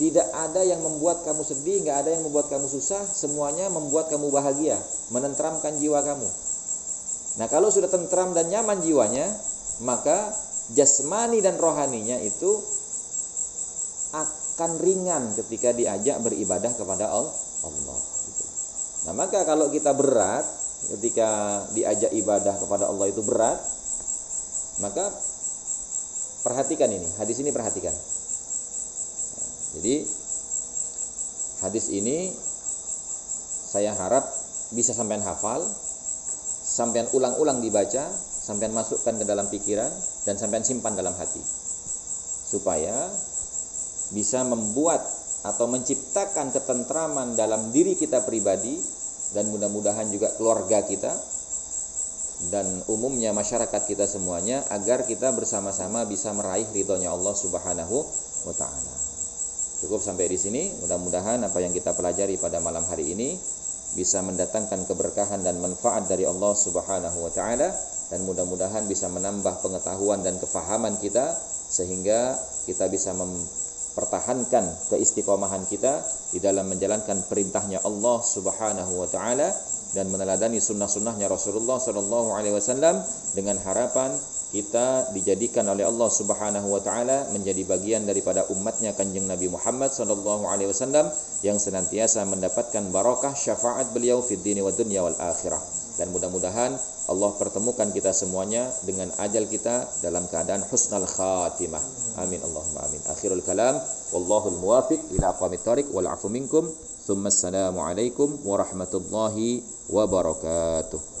B: Tidak ada yang membuat kamu sedih, nggak ada yang membuat kamu susah, semuanya membuat kamu bahagia, menentramkan jiwa kamu. Nah, kalau sudah tentram dan nyaman jiwanya, maka jasmani dan rohaninya itu akan ringan ketika diajak beribadah kepada Allah. Nah, maka kalau kita berat ketika diajak ibadah kepada Allah itu berat, maka perhatikan ini, hadis ini perhatikan. Jadi hadis ini saya harap bisa sampean hafal, sampean ulang-ulang dibaca, sampean masukkan ke dalam pikiran dan sampean simpan dalam hati. Supaya bisa membuat atau menciptakan ketentraman dalam diri kita pribadi dan mudah-mudahan juga keluarga kita dan umumnya masyarakat kita semuanya agar kita bersama-sama bisa meraih ridhonya Allah Subhanahu wa taala. Cukup sampai di sini. Mudah-mudahan apa yang kita pelajari pada malam hari ini bisa mendatangkan keberkahan dan manfaat dari Allah Subhanahu wa taala dan mudah-mudahan bisa menambah pengetahuan dan kefahaman kita sehingga kita bisa mempertahankan keistiqomahan kita di dalam menjalankan perintahnya Allah Subhanahu wa taala dan meneladani sunnah-sunnahnya Rasulullah Sallallahu Alaihi Wasallam dengan harapan kita dijadikan oleh Allah Subhanahu wa taala menjadi bagian daripada umatnya Kanjeng Nabi Muhammad sallallahu alaihi wasallam yang senantiasa mendapatkan barakah syafaat beliau fid dini wa dunya wal akhirah. Dan mudah-mudahan Allah pertemukan kita semuanya dengan ajal kita dalam keadaan husnal khatimah. Amin Allahumma amin. Akhirul kalam wallahul muwafiq ila aqwamit thariq wal afu minkum. Thumma assalamu alaikum warahmatullahi wabarakatuh.